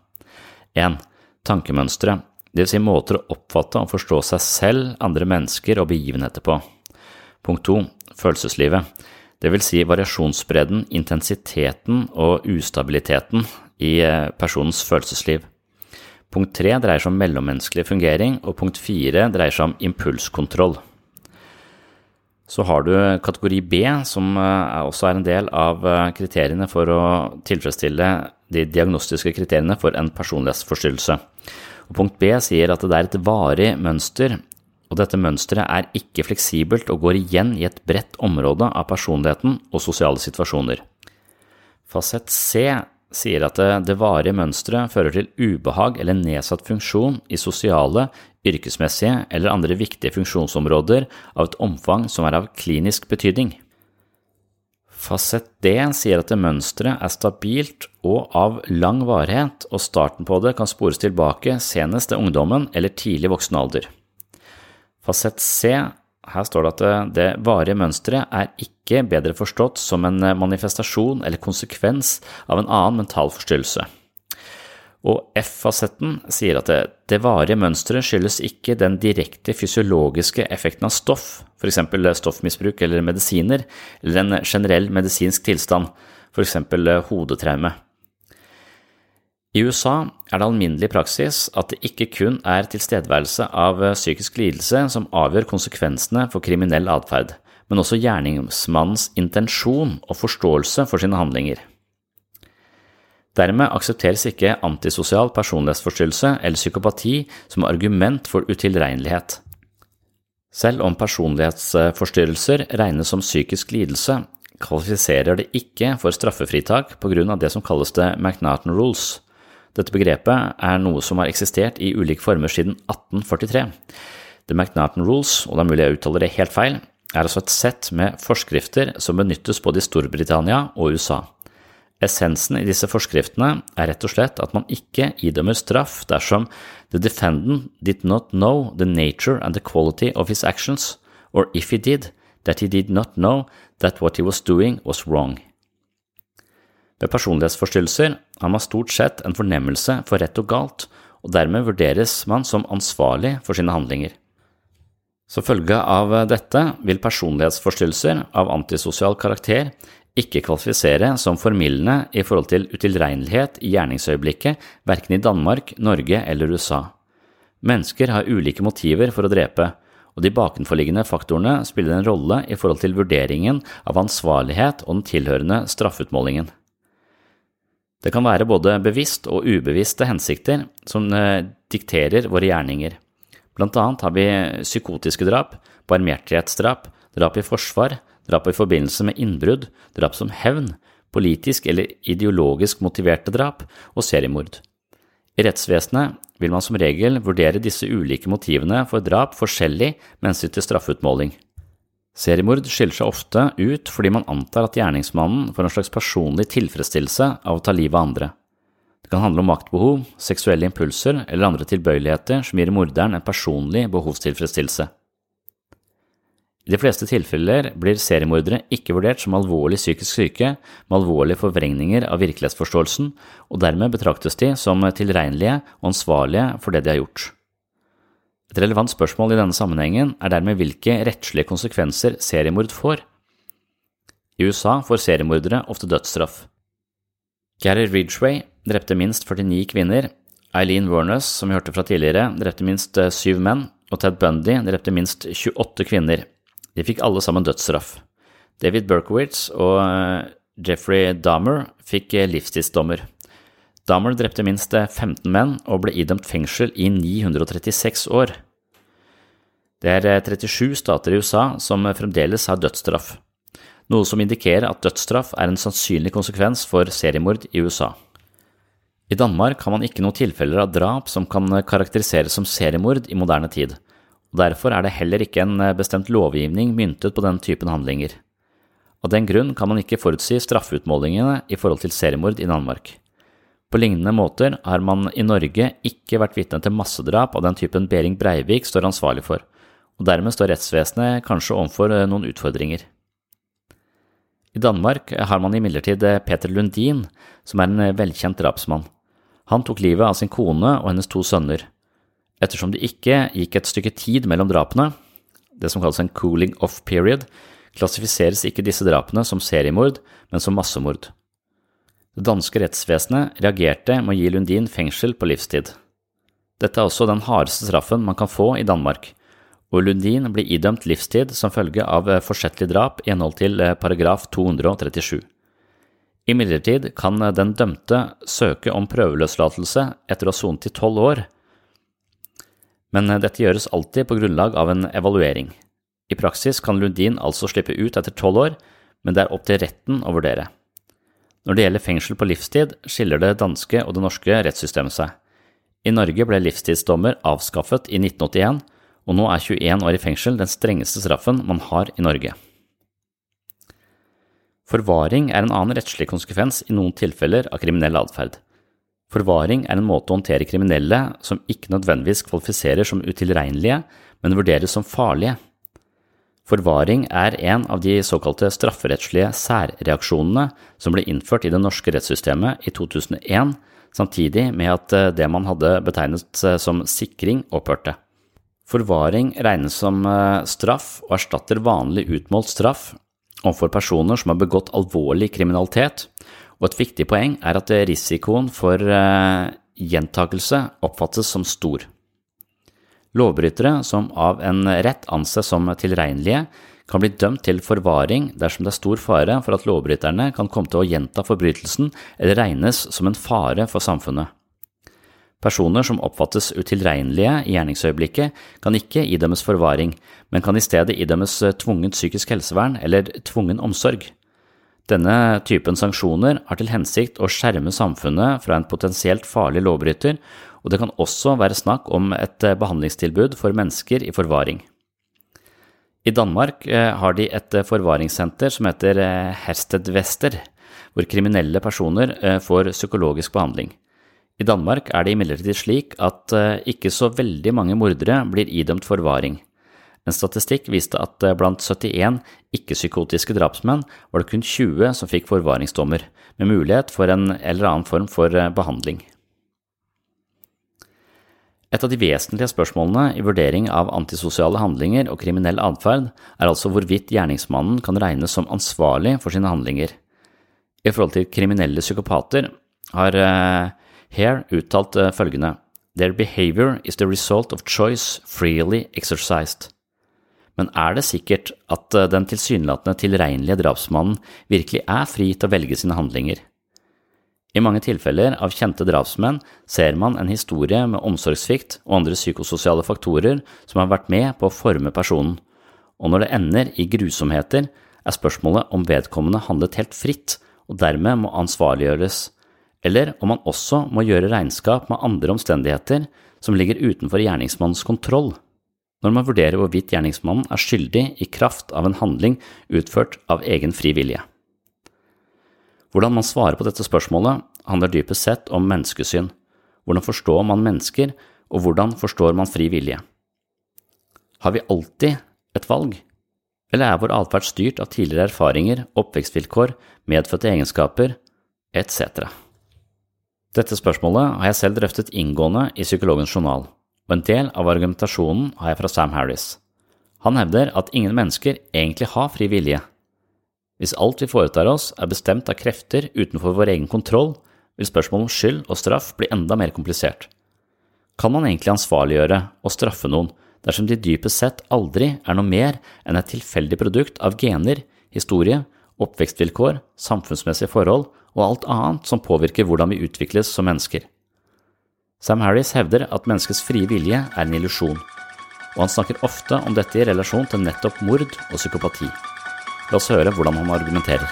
1. Tankemønstre, dvs. Si måter å oppfatte og forstå seg selv, andre mennesker og begivenheter på. Punkt 2. Følelseslivet, dvs. Si variasjonsbredden, intensiteten og ustabiliteten i eh, personens følelsesliv. Punkt 3 dreier seg om mellommenneskelig fungering, og punkt 4 dreier seg om impulskontroll. Så har du kategori B, som eh, også er en del av eh, kriteriene for å tilfredsstille de diagnostiske kriteriene for en personlighetsforstyrrelse. Og punkt B sier at det er et varig mønster, og dette mønsteret er ikke fleksibelt og går igjen i et bredt område av personligheten og sosiale situasjoner. Fasett C sier at det varige mønsteret fører til ubehag eller nedsatt funksjon i sosiale, yrkesmessige eller andre viktige funksjonsområder av et omfang som er av klinisk betydning. Fasett D sier at mønsteret er stabilt og av lang varighet, og starten på det kan spores tilbake senest til ungdommen eller tidlig voksen alder. Fasett C, her står det at det varige mønsteret er ikke bedre forstått som en manifestasjon eller konsekvens av en annen mental forstyrrelse. Og F-fasetten sier at det, det varige mønsteret skyldes ikke den direkte fysiologiske effekten av stoff, f.eks. stoffmisbruk eller medisiner, eller en generell medisinsk tilstand, f.eks. hodetraume. I USA er det alminnelig praksis at det ikke kun er tilstedeværelse av psykisk lidelse som avgjør konsekvensene for kriminell atferd, men også gjerningsmannens intensjon og forståelse for sine handlinger. Dermed aksepteres ikke antisosial personlighetsforstyrrelse eller psykopati som argument for utilregnelighet. Selv om personlighetsforstyrrelser regnes som psykisk lidelse, kvalifiserer det ikke for straffefritak på grunn av det som kalles det McNaughton Rules. Dette begrepet er noe som har eksistert i ulike former siden 1843. The McNaughton Rules, og det er mulig jeg uttaler det helt feil, er altså et sett med forskrifter som benyttes både i Storbritannia og USA. Essensen i disse forskriftene er rett og slett at man ikke idømmer straff dersom the defendant did not know the nature and the quality of his actions, or if he did, that he did not know that what he was doing was wrong. Ved personlighetsforstyrrelser har man stort sett en fornemmelse for rett og galt, og dermed vurderes man som ansvarlig for sine handlinger. Som følge av dette vil personlighetsforstyrrelser av antisosial karakter ikke kvalifisere som formildende i forhold til utilregnelighet i gjerningsøyeblikket, verken i Danmark, Norge eller USA. Mennesker har ulike motiver for å drepe, og de bakenforliggende faktorene spiller en rolle i forhold til vurderingen av ansvarlighet og den tilhørende straffutmålingen. Det kan være både bevisst og ubevisste hensikter som eh, dikterer våre gjerninger. Blant annet har vi psykotiske drap, barmhjertighetsdrap, drap i forsvar, drap i forbindelse med innbrudd, drap som hevn, politisk eller ideologisk motiverte drap og seriemord. I rettsvesenet vil man som regel vurdere disse ulike motivene for drap forskjellig med hensyn til straffeutmåling. Seriemord skiller seg ofte ut fordi man antar at gjerningsmannen får en slags personlig tilfredsstillelse av å ta livet av andre. Det kan handle om maktbehov, seksuelle impulser eller andre tilbøyeligheter som gir morderen en personlig behovstilfredsstillelse. I de fleste tilfeller blir seriemordere ikke vurdert som alvorlig psykisk syke med alvorlige forvrengninger av virkelighetsforståelsen, og dermed betraktes de som tilregnelige og ansvarlige for det de har gjort. Et relevant spørsmål i denne sammenhengen er dermed hvilke rettslige konsekvenser seriemord får. I USA får seriemordere ofte dødsstraff. Gary Ridgway drepte minst 49 kvinner, Eileen Wernes, som vi hørte fra tidligere, drepte minst syv menn, og Ted Bundy drepte minst 28 kvinner. De fikk alle sammen dødsstraff. David Berkowitz og eh, Jeffrey Dahmer fikk eh, livstidsdommer. Dahmer drepte minst 15 eh, menn og ble idømt fengsel i 936 år. Det er 37 stater i USA som fremdeles har dødsstraff, noe som indikerer at dødsstraff er en sannsynlig konsekvens for seriemord i USA. I Danmark har man ikke noen tilfeller av drap som kan karakteriseres som seriemord i moderne tid, og derfor er det heller ikke en bestemt lovgivning myntet på den typen handlinger. Av den grunn kan man ikke forutsi straffeutmålingene i forhold til seriemord i Danmark. På lignende måter har man i Norge ikke vært vitne til massedrap av den typen Behring Breivik står ansvarlig for, og dermed står rettsvesenet kanskje overfor noen utfordringer. I Danmark har man imidlertid Peter Lundin, som er en velkjent drapsmann. Han tok livet av sin kone og hennes to sønner. Ettersom det ikke gikk et stykke tid mellom drapene, det som kalles en cooling off period, klassifiseres ikke disse drapene som seriemord, men som massemord. Det danske rettsvesenet reagerte med å gi Lundin fengsel på livstid. Dette er også den hardeste straffen man kan få i Danmark, og Lundin blir idømt livstid som følge av eh, forsettlig drap i henhold til eh, paragraf 237. Imidlertid kan eh, den dømte søke om prøveløslatelse etter å ha sonet i tolv år, men dette gjøres alltid på grunnlag av en evaluering. I praksis kan Lundin altså slippe ut etter tolv år, men det er opp til retten å vurdere. Når det gjelder fengsel på livstid, skiller det danske og det norske rettssystemet seg. I Norge ble livstidsdommer avskaffet i 1981, og nå er 21 år i fengsel den strengeste straffen man har i Norge. Forvaring er en annen rettslig konsekvens i noen tilfeller av kriminell atferd. Forvaring er en måte å håndtere kriminelle som ikke nødvendigvis kvalifiserer som utilregnelige, men vurderes som farlige. Forvaring er en av de såkalte strafferettslige særreaksjonene som ble innført i det norske rettssystemet i 2001, samtidig med at eh, det man hadde betegnet eh, som sikring, opphørte. Forvaring regnes som eh, straff og erstatter vanlig utmålt straff overfor personer som har begått alvorlig kriminalitet, og et viktig poeng er at risikoen for gjentakelse oppfattes som stor. Lovbrytere som av en rett anses som tilregnelige, kan bli dømt til forvaring dersom det er stor fare for at lovbryterne kan komme til å gjenta forbrytelsen eller regnes som en fare for samfunnet. Personer som oppfattes utilregnelige i gjerningsøyeblikket, kan ikke idømmes forvaring, men kan i stedet idømmes tvungent psykisk helsevern eller tvungen omsorg. Denne typen sanksjoner har til hensikt å skjerme samfunnet fra en potensielt farlig lovbryter, og det kan også være snakk om et eh, behandlingstilbud for mennesker i forvaring. I Danmark eh, har de et eh, forvaringssenter som heter Herstedvester, hvor kriminelle personer får psykologisk behandling. I Danmark er det imidlertid slik at ikke så veldig mange mordere blir idømt forvaring. En statistikk viste at blant 71 ikke-psykotiske drapsmenn var det kun 20 som fikk forvaringsdommer, med mulighet for en eller annen form for behandling. Et av de vesentlige spørsmålene i vurdering av antisosiale handlinger og kriminell atferd er altså hvorvidt gjerningsmannen kan regnes som ansvarlig for sine handlinger. I forhold til kriminelle psykopater har uh, Hare uttalt uh, følgende Their behavior is the result of choice freely exercised. Men er det sikkert at uh, den tilsynelatende tilregnelige drapsmannen virkelig er fri til å velge sine handlinger? I mange tilfeller av kjente drapsmenn ser man en historie med omsorgssvikt og andre psykososiale faktorer som har vært med på å forme personen, og når det ender i grusomheter, er spørsmålet om vedkommende handlet helt fritt og dermed må ansvarliggjøres, eller om man også må gjøre regnskap med andre omstendigheter som ligger utenfor gjerningsmannens kontroll, når man vurderer hvorvidt gjerningsmannen er skyldig i kraft av en handling utført av egen fri vilje. Hvordan man svarer på dette spørsmålet, handler dypest sett om menneskesyn. Hvordan forstår man mennesker, og hvordan forstår man fri vilje? Har vi alltid et valg, eller er vår atferd styrt av tidligere erfaringer, oppvekstvilkår, medfødte egenskaper etc.? Dette spørsmålet har jeg selv drøftet inngående i Psykologens journal, og en del av argumentasjonen har jeg fra Sam Harris. Han hevder at ingen mennesker egentlig har fri vilje, hvis alt vi foretar oss er bestemt av krefter utenfor vår egen kontroll, vil spørsmålet om skyld og straff bli enda mer komplisert. Kan man egentlig ansvarliggjøre og straffe noen dersom de dypest sett aldri er noe mer enn et tilfeldig produkt av gener, historie, oppvekstvilkår, samfunnsmessige forhold og alt annet som påvirker hvordan vi utvikles som mennesker? Sam Harris hevder at menneskets frie vilje er en illusjon, og han snakker ofte om dette i relasjon til nettopp mord og psykopati. La oss høre hvordan han argumenterer.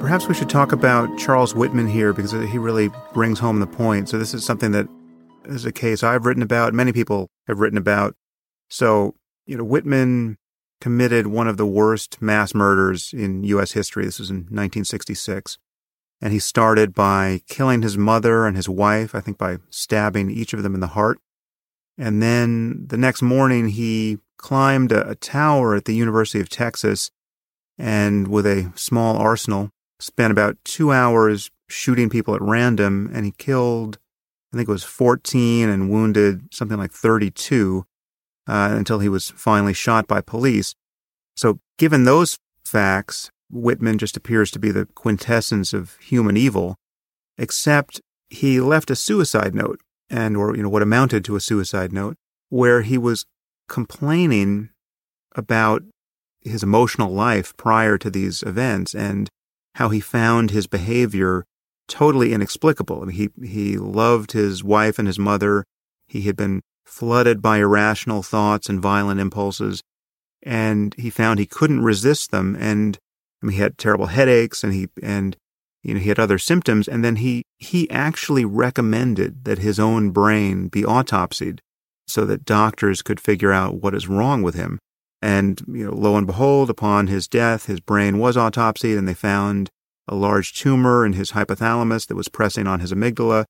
Perhaps we should talk about Charles Whitman here because he really brings home the point. So, this is something that is a case I've written about, many people have written about. So, you know, Whitman committed one of the worst mass murders in U.S. history. This was in 1966. And he started by killing his mother and his wife, I think by stabbing each of them in the heart. And then the next morning, he climbed a, a tower at the University of Texas and with a small arsenal, spent about two hours shooting people at random. And he killed, I think it was 14 and wounded something like 32 uh, until he was finally shot by police. So, given those facts, Whitman just appears to be the quintessence of human evil, except he left a suicide note, and or you know what amounted to a suicide note, where he was complaining about his emotional life prior to these events and how he found his behavior totally inexplicable. I mean, he he loved his wife and his mother. He had been flooded by irrational thoughts and violent impulses, and he found he couldn't resist them. And I mean, he had terrible headaches, and he and you know he had other symptoms. And then he he actually recommended that his own brain be autopsied so that doctors could figure out what is wrong with him. And you know, lo and behold, upon his death, his brain was autopsied, and they found a large tumor in his hypothalamus that was pressing on his amygdala.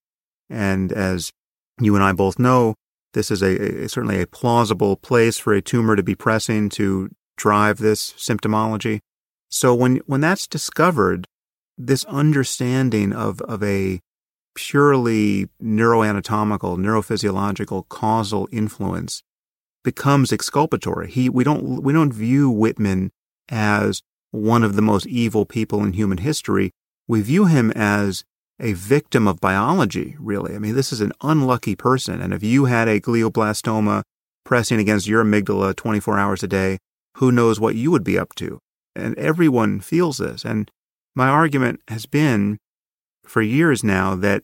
And as you and I both know, this is a, a, certainly a plausible place for a tumor to be pressing to drive this symptomology. So when when that's discovered, this understanding of of a purely neuroanatomical, neurophysiological causal influence becomes exculpatory. He we don't we don't view Whitman as one of the most evil people in human history. We view him as a victim of biology, really. I mean, this is an unlucky person. And if you had a glioblastoma pressing against your amygdala 24 hours a day, who knows what you would be up to? And everyone feels this. And my argument has been for years now that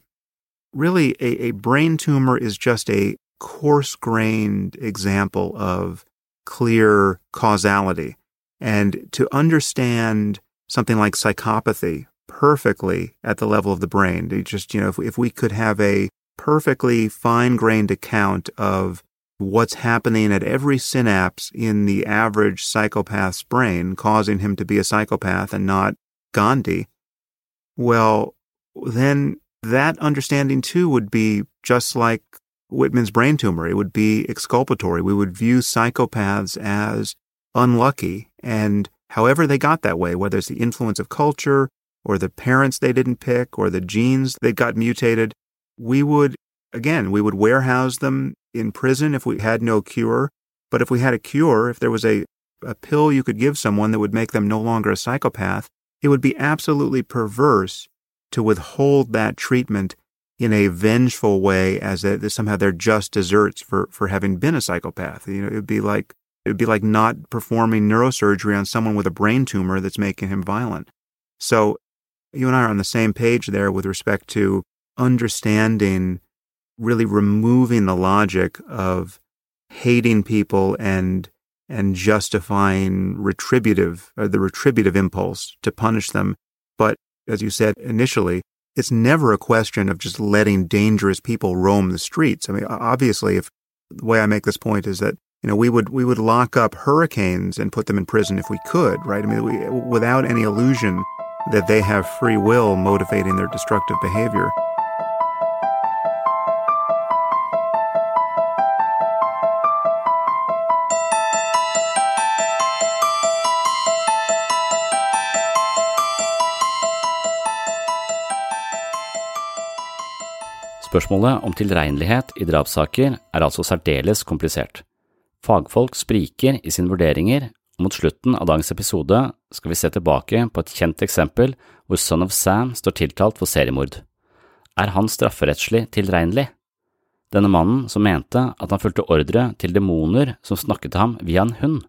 really a, a brain tumor is just a coarse grained example of clear causality. And to understand something like psychopathy perfectly at the level of the brain. Just, you know, if, if we could have a perfectly fine grained account of what's happening at every synapse in the average psychopath's brain, causing him to be a psychopath and not Gandhi, well, then that understanding too would be just like Whitman's brain tumor. It would be exculpatory. We would view psychopaths as unlucky and however they got that way, whether it's the influence of culture or the parents they didn't pick or the genes that got mutated, we would, again, we would warehouse them in prison if we had no cure. But if we had a cure, if there was a, a pill you could give someone that would make them no longer a psychopath, it would be absolutely perverse to withhold that treatment in a vengeful way as a, somehow they're just desserts for, for having been a psychopath. You know, it would be like, it would be like not performing neurosurgery on someone with a brain tumor that's making him violent. So you and I are on the same page there with respect to understanding, really removing the logic of hating people and and justifying retributive or the retributive impulse to punish them. But as you said initially, it's never a question of just letting dangerous people roam the streets. I mean, obviously, if the way I make this point is that you know we would we would lock up hurricanes and put them in prison if we could, right? I mean, we, without any illusion that they have free will motivating their destructive behavior. Spørsmålet om tilregnelighet i drapssaker er altså særdeles komplisert. Fagfolk spriker i sine vurderinger, og mot slutten av dagens episode skal vi se tilbake på et kjent eksempel hvor Son of Sam står tiltalt for seriemord. Er han strafferettslig tilregnelig? Denne mannen som mente at han fulgte ordre til demoner som snakket til ham via en hund.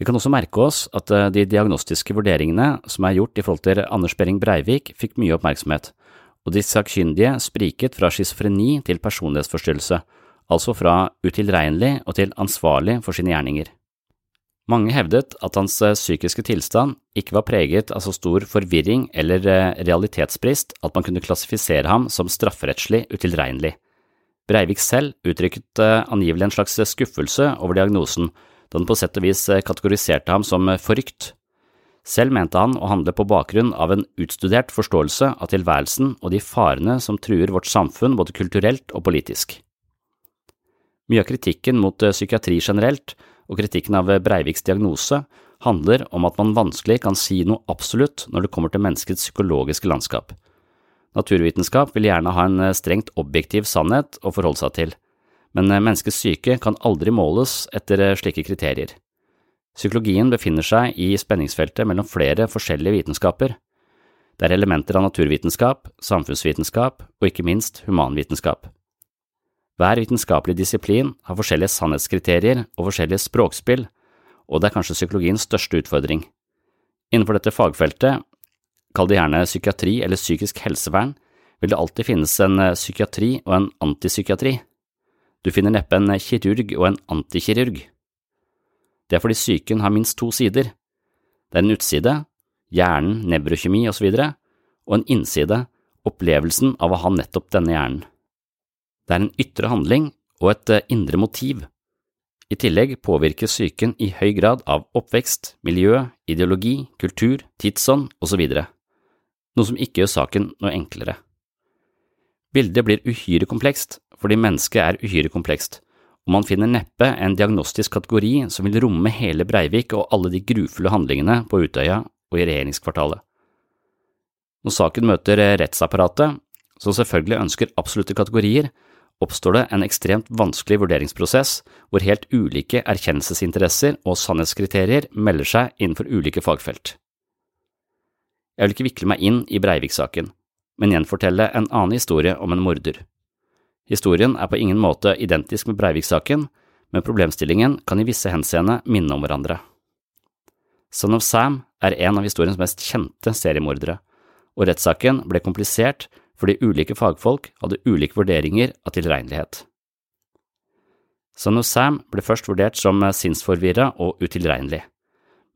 Vi kan også merke oss at eh, de diagnostiske vurderingene som er gjort i forhold til Anders Behring Breivik, fikk mye oppmerksomhet, og de sakkyndige spriket fra schizofreni til personlighetsforstyrrelse, altså fra utilregnelig og til ansvarlig for sine gjerninger. Mange hevdet at hans eh, psykiske tilstand ikke var preget av så stor forvirring eller eh, realitetsbrist at man kunne klassifisere ham som strafferettslig utilregnelig. Breivik selv uttrykket eh, angivelig en slags skuffelse over diagnosen, da den på sett og vis kategoriserte ham som forrykt. Selv mente han å handle på bakgrunn av en utstudert forståelse av tilværelsen og de farene som truer vårt samfunn både kulturelt og politisk. Mye av kritikken mot psykiatri generelt og kritikken av Breiviks diagnose handler om at man vanskelig kan si noe absolutt når det kommer til menneskets psykologiske landskap. Naturvitenskap vil gjerne ha en strengt objektiv sannhet å forholde seg til, men menneskets syke kan aldri måles etter slike kriterier. Psykologien befinner seg i spenningsfeltet mellom flere forskjellige vitenskaper. Det er elementer av naturvitenskap, samfunnsvitenskap og ikke minst humanvitenskap. Hver vitenskapelig disiplin har forskjellige sannhetskriterier og forskjellige språkspill, og det er kanskje psykologiens største utfordring. Innenfor dette fagfeltet, kall det gjerne psykiatri eller psykisk helsevern, vil det alltid finnes en eh, psykiatri og en antipsykiatri. Du finner neppe en kirurg og en antikirurg. Det er fordi psyken har minst to sider. Det er en utside, hjernen, nevrokjemi osv., og, og en innside, opplevelsen av å ha nettopp denne hjernen. Det er en ytre handling og et eh, indre motiv. I tillegg påvirkes psyken i høy grad av oppvekst, miljø, ideologi, kultur, tidsånd osv., noe som ikke gjør saken noe enklere. Bildet blir uhyre komplekst fordi mennesket er uhyre komplekst, og man finner neppe en diagnostisk kategori som vil romme hele Breivik og alle de grufulle handlingene på Utøya og i regjeringskvartalet. Når saken møter rettsapparatet, som selvfølgelig ønsker absolutte kategorier, oppstår det en ekstremt vanskelig vurderingsprosess hvor helt ulike erkjennelsesinteresser og sannhetskriterier melder seg innenfor ulike fagfelt. Jeg vil ikke vikle meg inn i Breivik-saken, men gjenfortelle en annen historie om en morder. Historien er på ingen måte identisk med Breivik-saken, men problemstillingen kan i visse henseende minne om hverandre. Son of Sam er en av historiens mest kjente seriemordere, og rettssaken ble komplisert fordi ulike fagfolk hadde ulike vurderinger av tilregnelighet. Så når Sam ble først vurdert som sinnsforvirra og utilregnelig,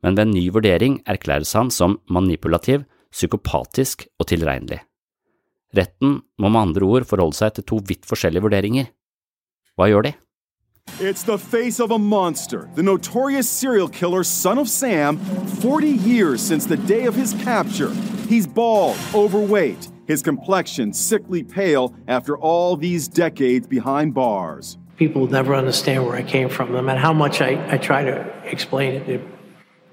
men ved en ny vurdering erklæres han som manipulativ, psykopatisk og tilregnelig. Retten må med andre ord forholde seg til to vidt forskjellige vurderinger. Hva gjør de? It's the face of a monster, the notorious serial killer Son of Sam, 40 years since the day of his capture. He's bald, overweight, his complexion sickly pale after all these decades behind bars. People never understand where I came from, no matter how much I, I try to explain it. They,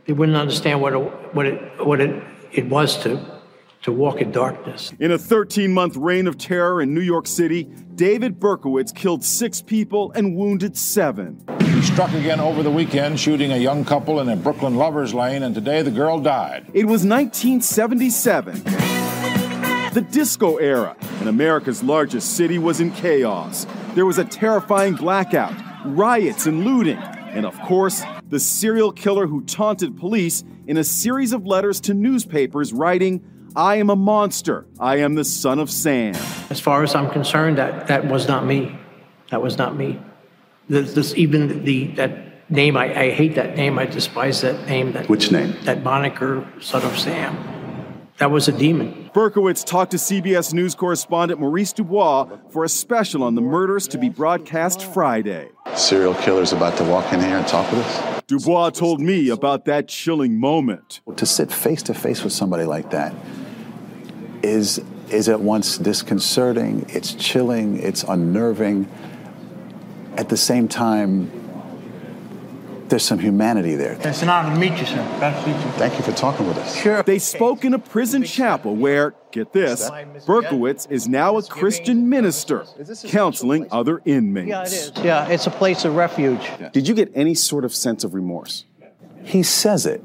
they wouldn't understand what it, what it, what it, it was to, to walk in darkness. In a 13 month reign of terror in New York City, David Berkowitz killed six people and wounded seven. He struck again over the weekend, shooting a young couple in a Brooklyn lovers lane, and today the girl died. It was 1977. The disco era, and America's largest city was in chaos. There was a terrifying blackout, riots and looting, and of course, the serial killer who taunted police in a series of letters to newspapers writing, I am a monster. I am the son of Sam. As far as I'm concerned, that, that was not me. That was not me. This, this even the that name, I, I hate that name. I despise that name. That, Which name? That moniker, son of Sam. That was a demon. Berkowitz talked to CBS News correspondent Maurice Dubois for a special on the murders to be broadcast Friday. Serial killer's about to walk in here and talk with us? Dubois told me about that chilling moment. To sit face to face with somebody like that is is at once disconcerting, it's chilling, it's unnerving. At the same time, there's some humanity there. It's an honor to meet you, sir. Glad to meet you. Thank you for talking with us. Sure. They spoke in a prison chapel where, get this, Berkowitz is now a Christian minister counseling other inmates. Yeah, it is. Yeah, it's a place of refuge. Did you get any sort of sense of remorse? He says it,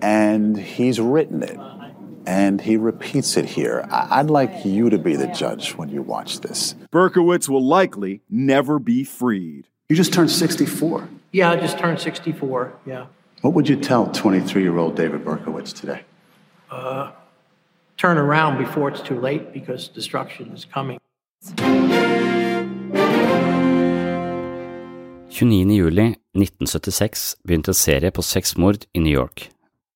and he's written it, and he repeats it here. I- I'd like you to be the judge when you watch this. Berkowitz will likely never be freed. You just turned 64. Yeah, I just turned 64. Yeah. What would you tell 23 year old David Berkowitz today? Uh, turn around before it's too late because destruction is coming. 29. juli 1976 begynte en serie på seks mord i New York.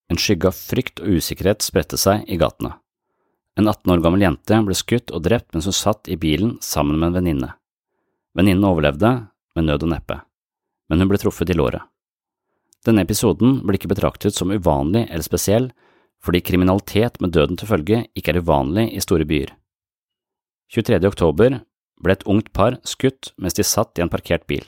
En skygge av frykt og usikkerhet spredte seg i gatene. En 18 år gammel jente ble skutt og drept mens hun satt i bilen sammen med en venninne. Venninnen overlevde, med nød og neppe, men hun ble truffet i låret. Denne episoden ble ikke betraktet som uvanlig eller spesiell, fordi kriminalitet med døden til følge ikke er uvanlig i store byer. 23. oktober ble et ungt par skutt mens de satt i en parkert bil.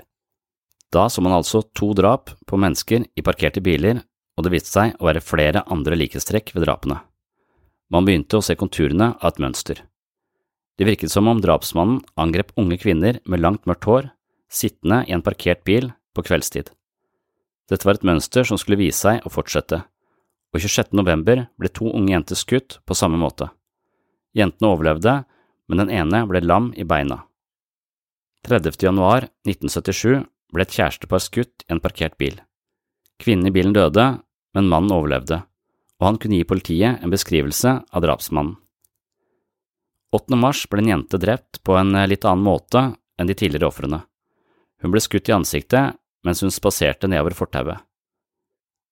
Da så man altså to drap på mennesker i parkerte biler, og det viste seg å være flere andre likhetstrekk ved drapene. Man begynte å se konturene av et mønster. Det virket som om drapsmannen angrep unge kvinner med langt mørkt hår, sittende i en parkert bil på kveldstid. Dette var et mønster som skulle vise seg å fortsette, og 26. november ble to unge jenter skutt på samme måte. Jentene overlevde, men den ene ble lam i beina. 30. januar 1977 ble et kjærestepar skutt i en parkert bil. Kvinnen i bilen døde, men mannen overlevde, og han kunne gi politiet en beskrivelse av drapsmannen. 8. mars ble en jente drept på en litt annen måte enn de tidligere ofrene. Hun ble skutt i ansiktet mens hun spaserte nedover fortauet.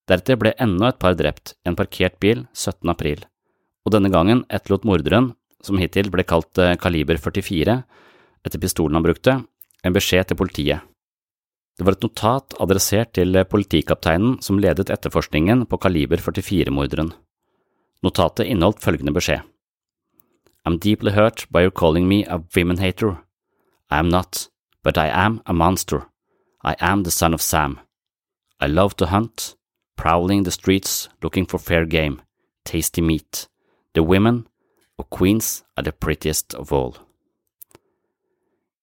Deretter ble enda et par drept i en parkert bil 17. april, og denne gangen etterlot morderen, som hittil ble kalt eh, kaliber 44, etter pistolen han brukte, en beskjed til politiet. Det var et notat adressert til politikapteinen som ledet etterforskningen på kaliber 44-morderen. Notatet inneholdt følgende beskjed. I'm deeply hurt by your calling me a women hater. I am not, but I am a monster. I am the son of Sam. I love to hunt, prowling the streets looking for fair game, tasty meat. The women, og queens, are the prettiest of all.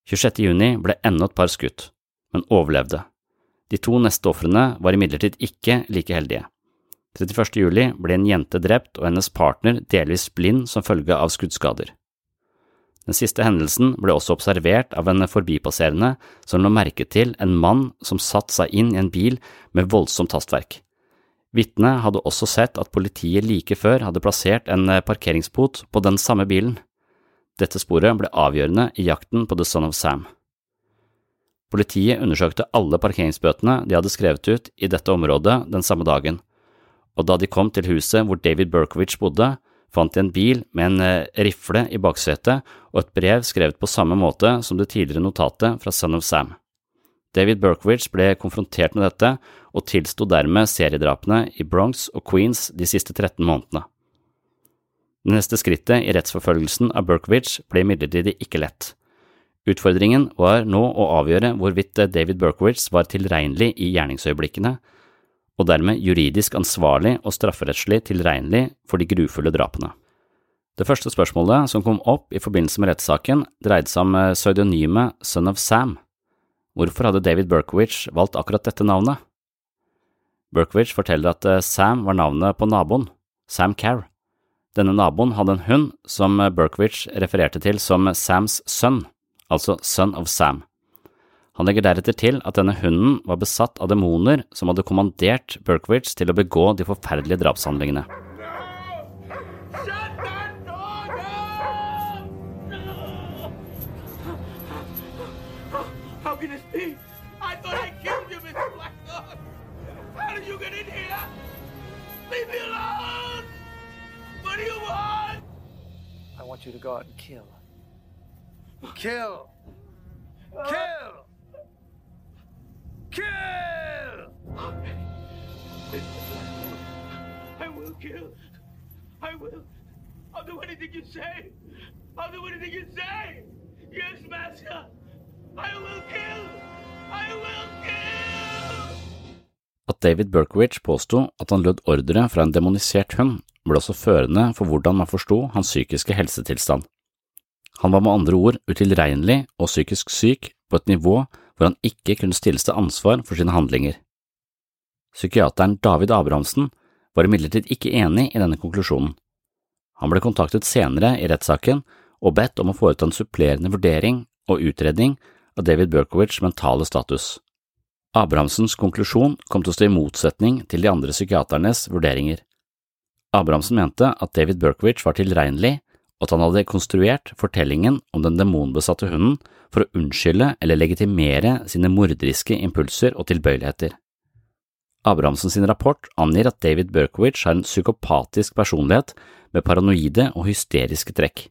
26. juni ble enda et par skutt, men overlevde. De to neste ofrene var imidlertid ikke like heldige. 31. juli ble en jente drept og hennes partner delvis blind som følge av skuddskader. Den siste hendelsen ble også observert av en forbipasserende som la merke til en mann som satte seg inn i en bil med voldsomt hastverk. Vitnet hadde også sett at politiet like før hadde plassert en parkeringsbot på den samme bilen. Dette sporet ble avgjørende i jakten på The Son of Sam. Politiet undersøkte alle parkeringsbøtene de hadde skrevet ut i dette området den samme dagen, og da de kom til huset hvor David Berkowitz bodde, fant de en bil med en eh, rifle i baksetet og et brev skrevet på samme måte som det tidligere notatet fra Son of Sam. David Berkowitz ble konfrontert med dette og tilsto dermed seriedrapene i Bronx og Queens de siste 13 månedene. Det neste skrittet i rettsforfølgelsen av Berkowitz ble imidlertid ikke lett. Utfordringen var nå å avgjøre hvorvidt David Berkowitz var tilregnelig i gjerningsøyeblikkene, og dermed juridisk ansvarlig og strafferettslig tilregnelig for de grufulle drapene. Det første spørsmålet som kom opp i forbindelse med rettssaken, dreide seg om pseudonymet Son of Sam. Hvorfor hadde David Berkowitz valgt akkurat dette navnet? Berkowitz forteller at Sam var navnet på naboen, Sam Carr. Denne naboen hadde en hund som Berkowitz refererte til som Sams sønn, altså Son of Sam. Han legger deretter til at denne hunden var besatt av demoner som hadde kommandert Berkowitz til å begå de forferdelige drapshandlingene. How can this be? I thought I killed you, Mr. Blackthorn. How did you get in here? Leave me alone! What do you want? I want you to go out and kill. Kill! Kill! Kill! I will kill. I will. I'll do anything you say. I'll do anything you say. Yes, Master. I will kill. I will kill. At David Berkowitz påsto at han lød ordre fra en demonisert hund, ble også førende for hvordan man forsto hans psykiske helsetilstand. Han var med andre ord utilregnelig og psykisk syk på et nivå hvor han ikke kunne stilles til ansvar for sine handlinger. Psykiateren David Abrahamsen var imidlertid ikke enig i denne konklusjonen. Han ble kontaktet senere i rettssaken og bedt om å foreta en supplerende vurdering og utredning av David Berkowitz' mentale status. Abrahamsens konklusjon kom til å stå i motsetning til de andre psykiaternes vurderinger. Abrahamsen mente at David Berkowitz var tilregnelig at han hadde konstruert fortellingen om den demonbesatte hunden for å unnskylde eller legitimere sine morderiske impulser og tilbøyeligheter. Abrahamsen sin rapport angir at David Berkowitz har en psykopatisk personlighet med paranoide og hysteriske trekk.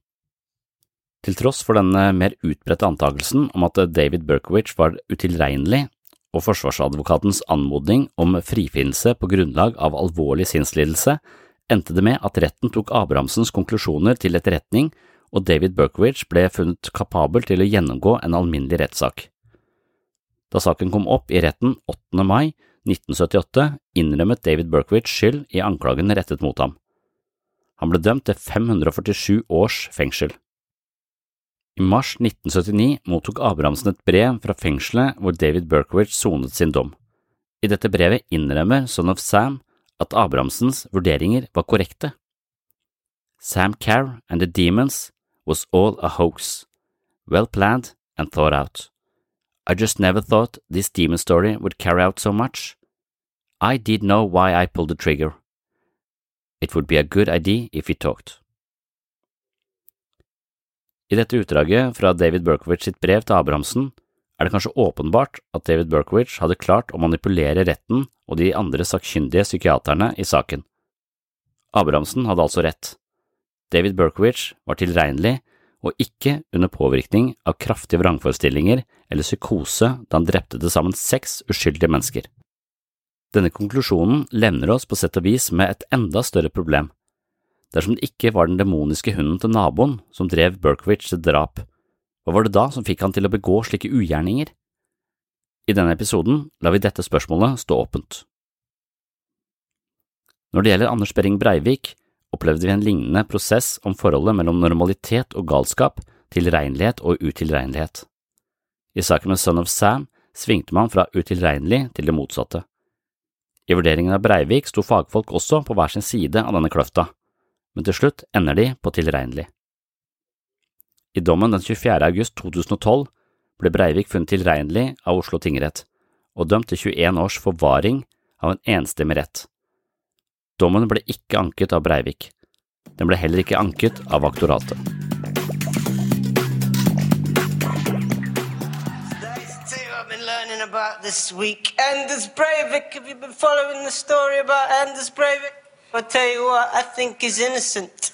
Til tross for denne mer utbredte antakelsen om at David Berkowitz var utilregnelig, og forsvarsadvokatens anmodning om frifinnelse på grunnlag av alvorlig sinnslidelse, endte det med at retten tok Abrahamsens konklusjoner til etterretning, og David Berkowitz ble funnet kapabel til å gjennomgå en alminnelig rettssak. Da saken kom opp i retten 8. mai 1978, innrømmet David Berkowitz skyld i anklagen rettet mot ham. Han ble dømt til 547 års fengsel. I mars 1979 mottok Abrahamsen et brev fra fengselet hvor David Berkowitz sonet sin dom. I dette brevet innrømmer Son of Sam at Abrahamsens vurderinger var korrekte. Sam Carr and the Demons was all a hoax, well planned and thought out. I just never thought this demon story would carry out so much. I did know why I pulled the trigger. It would be a good idea if we talked. I dette utdraget fra David Berkowitz sitt brev til Abrahamsen er det kanskje åpenbart at David Berkowitz hadde klart å manipulere retten og de andre sakkyndige psykiaterne i saken. Abrahamsen hadde altså rett. David Berkowitz var tilregnelig og ikke under påvirkning av kraftige vrangforestillinger eller psykose da han drepte til sammen seks uskyldige mennesker. Denne konklusjonen levner oss på sett og vis med et enda større problem. Dersom det ikke var den demoniske hunden til naboen som drev Berkowitz til drap, hva var det da som fikk han til å begå slike ugjerninger? I denne episoden lar vi dette spørsmålet stå åpent. Når det gjelder Anders Behring Breivik, opplevde vi en lignende prosess om forholdet mellom normalitet og galskap, tilregnelighet og utilregnelighet. I saken med Son of Sam svingte man fra utilregnelig til det motsatte. I vurderingen av Breivik sto fagfolk også på hver sin side av denne kløfta, men til slutt ender de på tilregnelig. I dommen den 24. august 2012 ble Breivik funnet tilregnelig av Oslo tingrett og dømt til 21 års forvaring av en enstemmig rett. Dommen ble ikke anket av Breivik. Den ble heller ikke anket av aktoratet. about? I'll tell you what, I think he's innocent.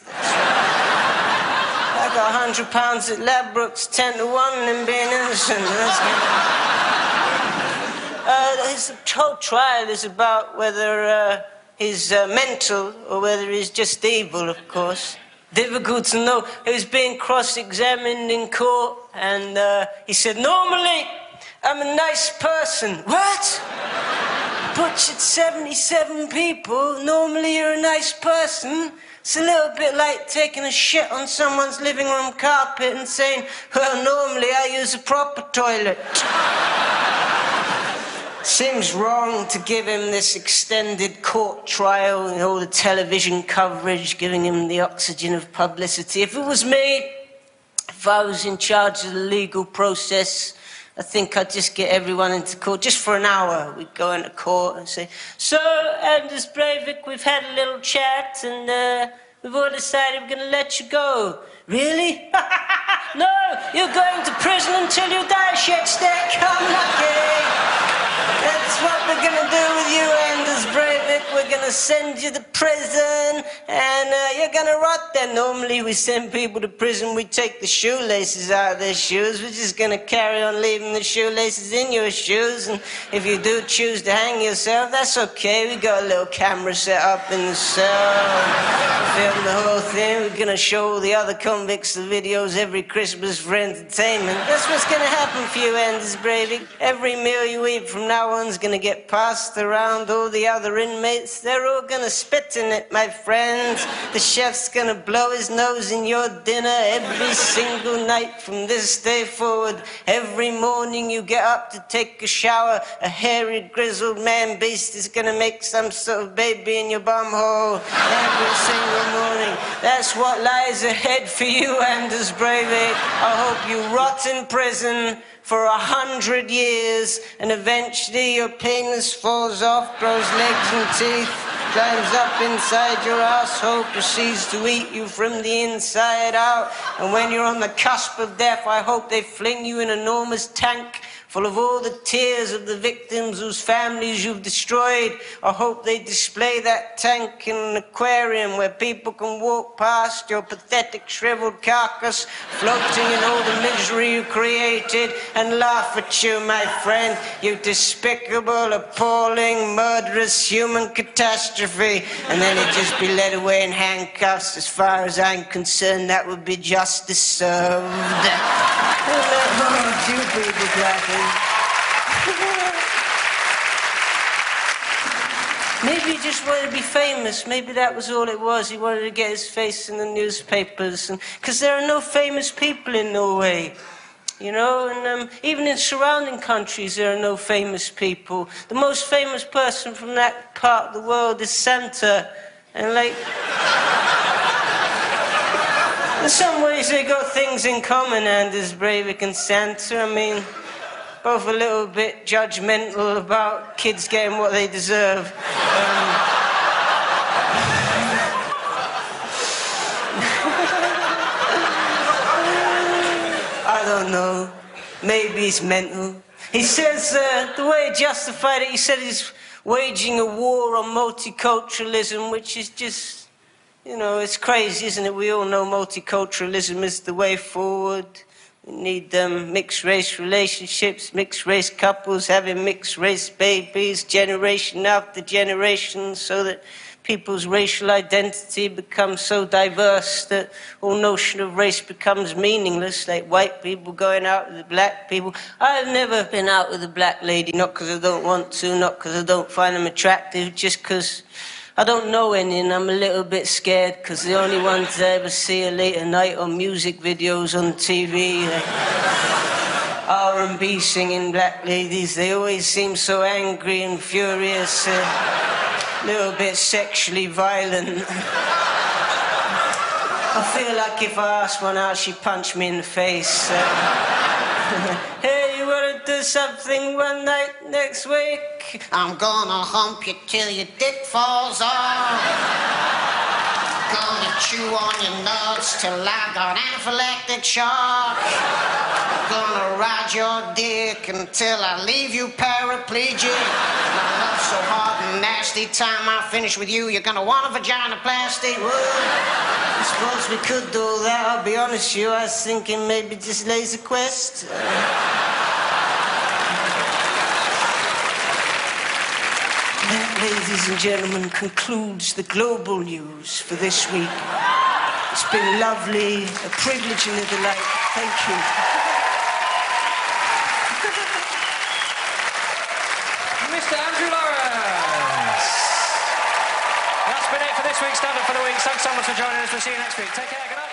<laughs> Got 100 pounds at Ladbrokes, 10 to 1 and being innocent. <laughs> Uh, his whole trial is about whether uh, he's uh, mental or whether he's just evil, of course. Difficult to know. He was being cross examined in court, and uh, he said, Normally, I'm a nice person. What? Butchered 77 people. Normally, you're a nice person. It's a little bit like taking a shit on someone's living room carpet and saying, Well, normally I use a proper toilet. Seems wrong to give him this extended court trial and all the television coverage, giving him the oxygen of publicity. If it was me, if I was in charge of the legal process, I think I'd just get everyone into court just for an hour. We'd go into court and say, So, Anders Breivik, we've had a little chat and uh, we've all decided we're going to let you go. Really? <laughs> no, you're going to prison until you die, shitstick. <laughs> I'm lucky. That's what we're gonna do with you, Anders Breivik. We're gonna send you to prison, and uh, you're gonna rot there. Normally, we send people to prison, we take the shoelaces out of their shoes. We're just gonna carry on leaving the shoelaces in your shoes, and if you do choose to hang yourself, that's okay. We got a little camera set up in the cell, film the whole thing. We're gonna show the other convicts the videos every Christmas for entertainment. That's what's gonna happen for you, Anders Breivik. Every meal you eat from now on's gonna get passed around all the other inmates. They're all gonna spit in it, my friends. The chef's gonna blow his nose in your dinner every single night from this day forward. Every morning you get up to take a shower, a hairy, grizzled man beast is gonna make some sort of baby in your bum hole every single morning. That's what lies ahead for you, Anders Breivik. I hope you rot in prison for a hundred years, and eventually your penis falls off, grows legs and teeth, climbs up inside your asshole, proceeds to eat you from the inside out. And when you're on the cusp of death, I hope they fling you in an enormous tank full of all the tears of the victims whose families you've destroyed. I hope they display that tank in an aquarium where people can walk past your pathetic shriveled carcass floating in all the misery you created and laugh at you, my friend, you despicable, appalling, murderous human catastrophe. And then he'd just be led away in handcuffs. As far as I'm concerned, that would be justice served. <laughs> Oh. <laughs> Maybe he just wanted to be famous. Maybe that was all it was. He wanted to get his face in the newspapers. Because there are no famous people in Norway. You know, and um, even in surrounding countries, there are no famous people. The most famous person from that part of the world is Santa. And, like, <laughs> in some ways, they got things in common, Anders Breivik and Santa. I mean, both a little bit judgmental about kids getting what they deserve. Um, <laughs> I don't know. Maybe he's mental. He says uh, the way he justified it, he said he's waging a war on multiculturalism, which is just, you know, it's crazy, isn't it? We all know multiculturalism is the way forward. We need them mixed race relationships, mixed race couples having mixed race babies, generation after generation, so that people's racial identity becomes so diverse that all notion of race becomes meaningless, like white people going out with the black people. I've never been out with a black lady, not because I don't want to, not because I don't find them attractive, just because I don't know any and I'm a little bit scared because the only ones I ever see are late at night on music videos on TV. Like R&B singing black ladies, they always seem so angry and furious. Uh, little bit sexually violent. I feel like if I asked one out, she'd punch me in the face. Uh, <laughs> do something one night next week? I'm gonna hump you till your dick falls off. Gonna chew on your nuts till I got anaphylactic shock. Gonna ride your dick until I leave you paraplegic. Love so hard and nasty. Time I finish with you, you're gonna want a vagina plastic. Woo. I suppose we could do that. I'll be honest with you. I was thinking maybe just laser quest. Ladies and gentlemen, concludes the global news for this week. It's been lovely, a privilege and a delight. Thank you. <laughs> Mr. Andrew Lawrence. That's been it for this week's Standard for the Week. Thanks so much for joining us. We'll see you next week. Take care. Good night.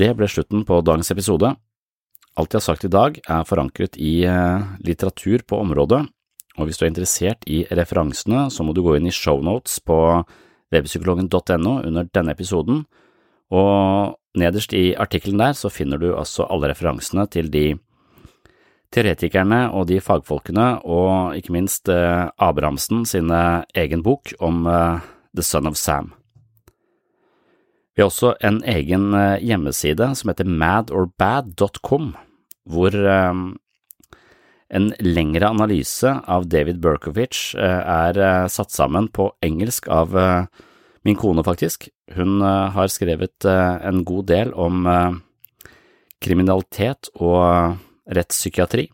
Det ble slutten på dagens episode. Alt jeg har sagt i dag er forankret i eh, litteratur på området, og hvis du er interessert i referansene, så må du gå inn i shownotes på webpsykologen.no under denne episoden, og nederst i artikkelen der så finner du altså alle referansene til de teoretikerne og de fagfolkene, og ikke minst eh, Abrahamsen sin egen bok om eh, The Son of Sam. Vi har også en egen eh, hjemmeside som heter madorbad.com, hvor eh, en lengre analyse av David Berkovich eh, er eh, satt sammen på engelsk av eh, min kone, faktisk. Hun har skrevet en god del om kriminalitet og rettspsykiatri,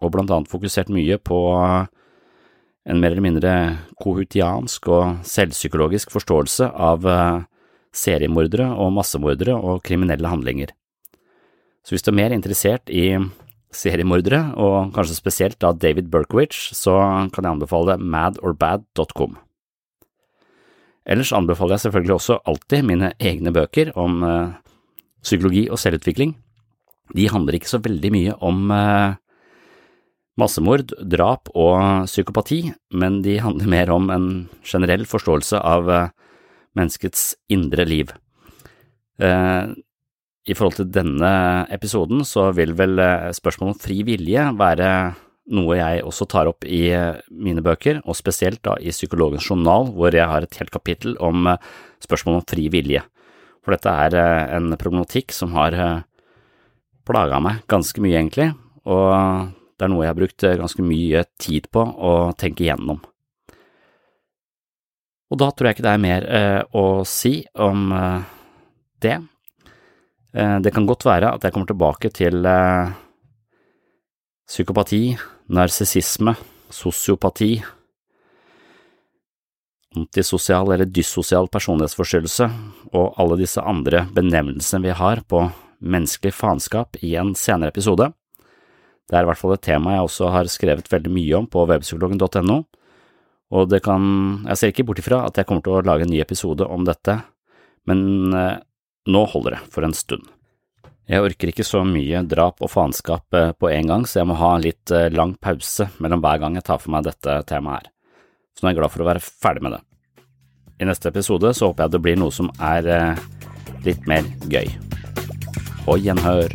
og blant annet fokusert mye på en mer eller mindre kohutiansk og selvpsykologisk forståelse av seriemordere og massemordere og kriminelle handlinger. Så hvis du er mer interessert i seriemordere, og kanskje spesielt da David Berkowitz, så kan jeg anbefale madorbad.com. Ellers anbefaler jeg selvfølgelig også alltid mine egne bøker om eh, psykologi og selvutvikling. De handler ikke så veldig mye om eh, massemord, drap og psykopati, men de handler <laughs> mer om en generell forståelse av eh, menneskets indre liv. Eh, I forhold til denne episoden så vil vel eh, spørsmålet om fri vilje være noe jeg også tar opp i eh, mine bøker, og spesielt da i Psykologens journal, hvor jeg har et helt kapittel om spørsmålet om fri vilje. For dette er eh, en problematikk som har plaga meg ganske mye, egentlig, og det er noe jeg har brukt ganske mye tid på å tenke igjennom. Og da tror jeg ikke det er mer å si om det. Det kan godt være at jeg kommer tilbake til psykopati, narsissisme, sosiopati, antisosial eller dyssosial personlighetsforstyrrelse og alle disse andre benevnelsene vi har på menneskelig faenskap i en senere episode. Det er i hvert fall et tema jeg også har skrevet veldig mye om på webpsykologen.no, og det kan, jeg ser ikke bort ifra at jeg kommer til å lage en ny episode om dette, men eh, nå holder det for en stund. Jeg orker ikke så mye drap og faenskap eh, på en gang, så jeg må ha en litt eh, lang pause mellom hver gang jeg tar for meg dette temaet her. Så nå er jeg glad for å være ferdig med det. I neste episode så håper jeg det blir noe som er eh, litt mer gøy. På gjenhør.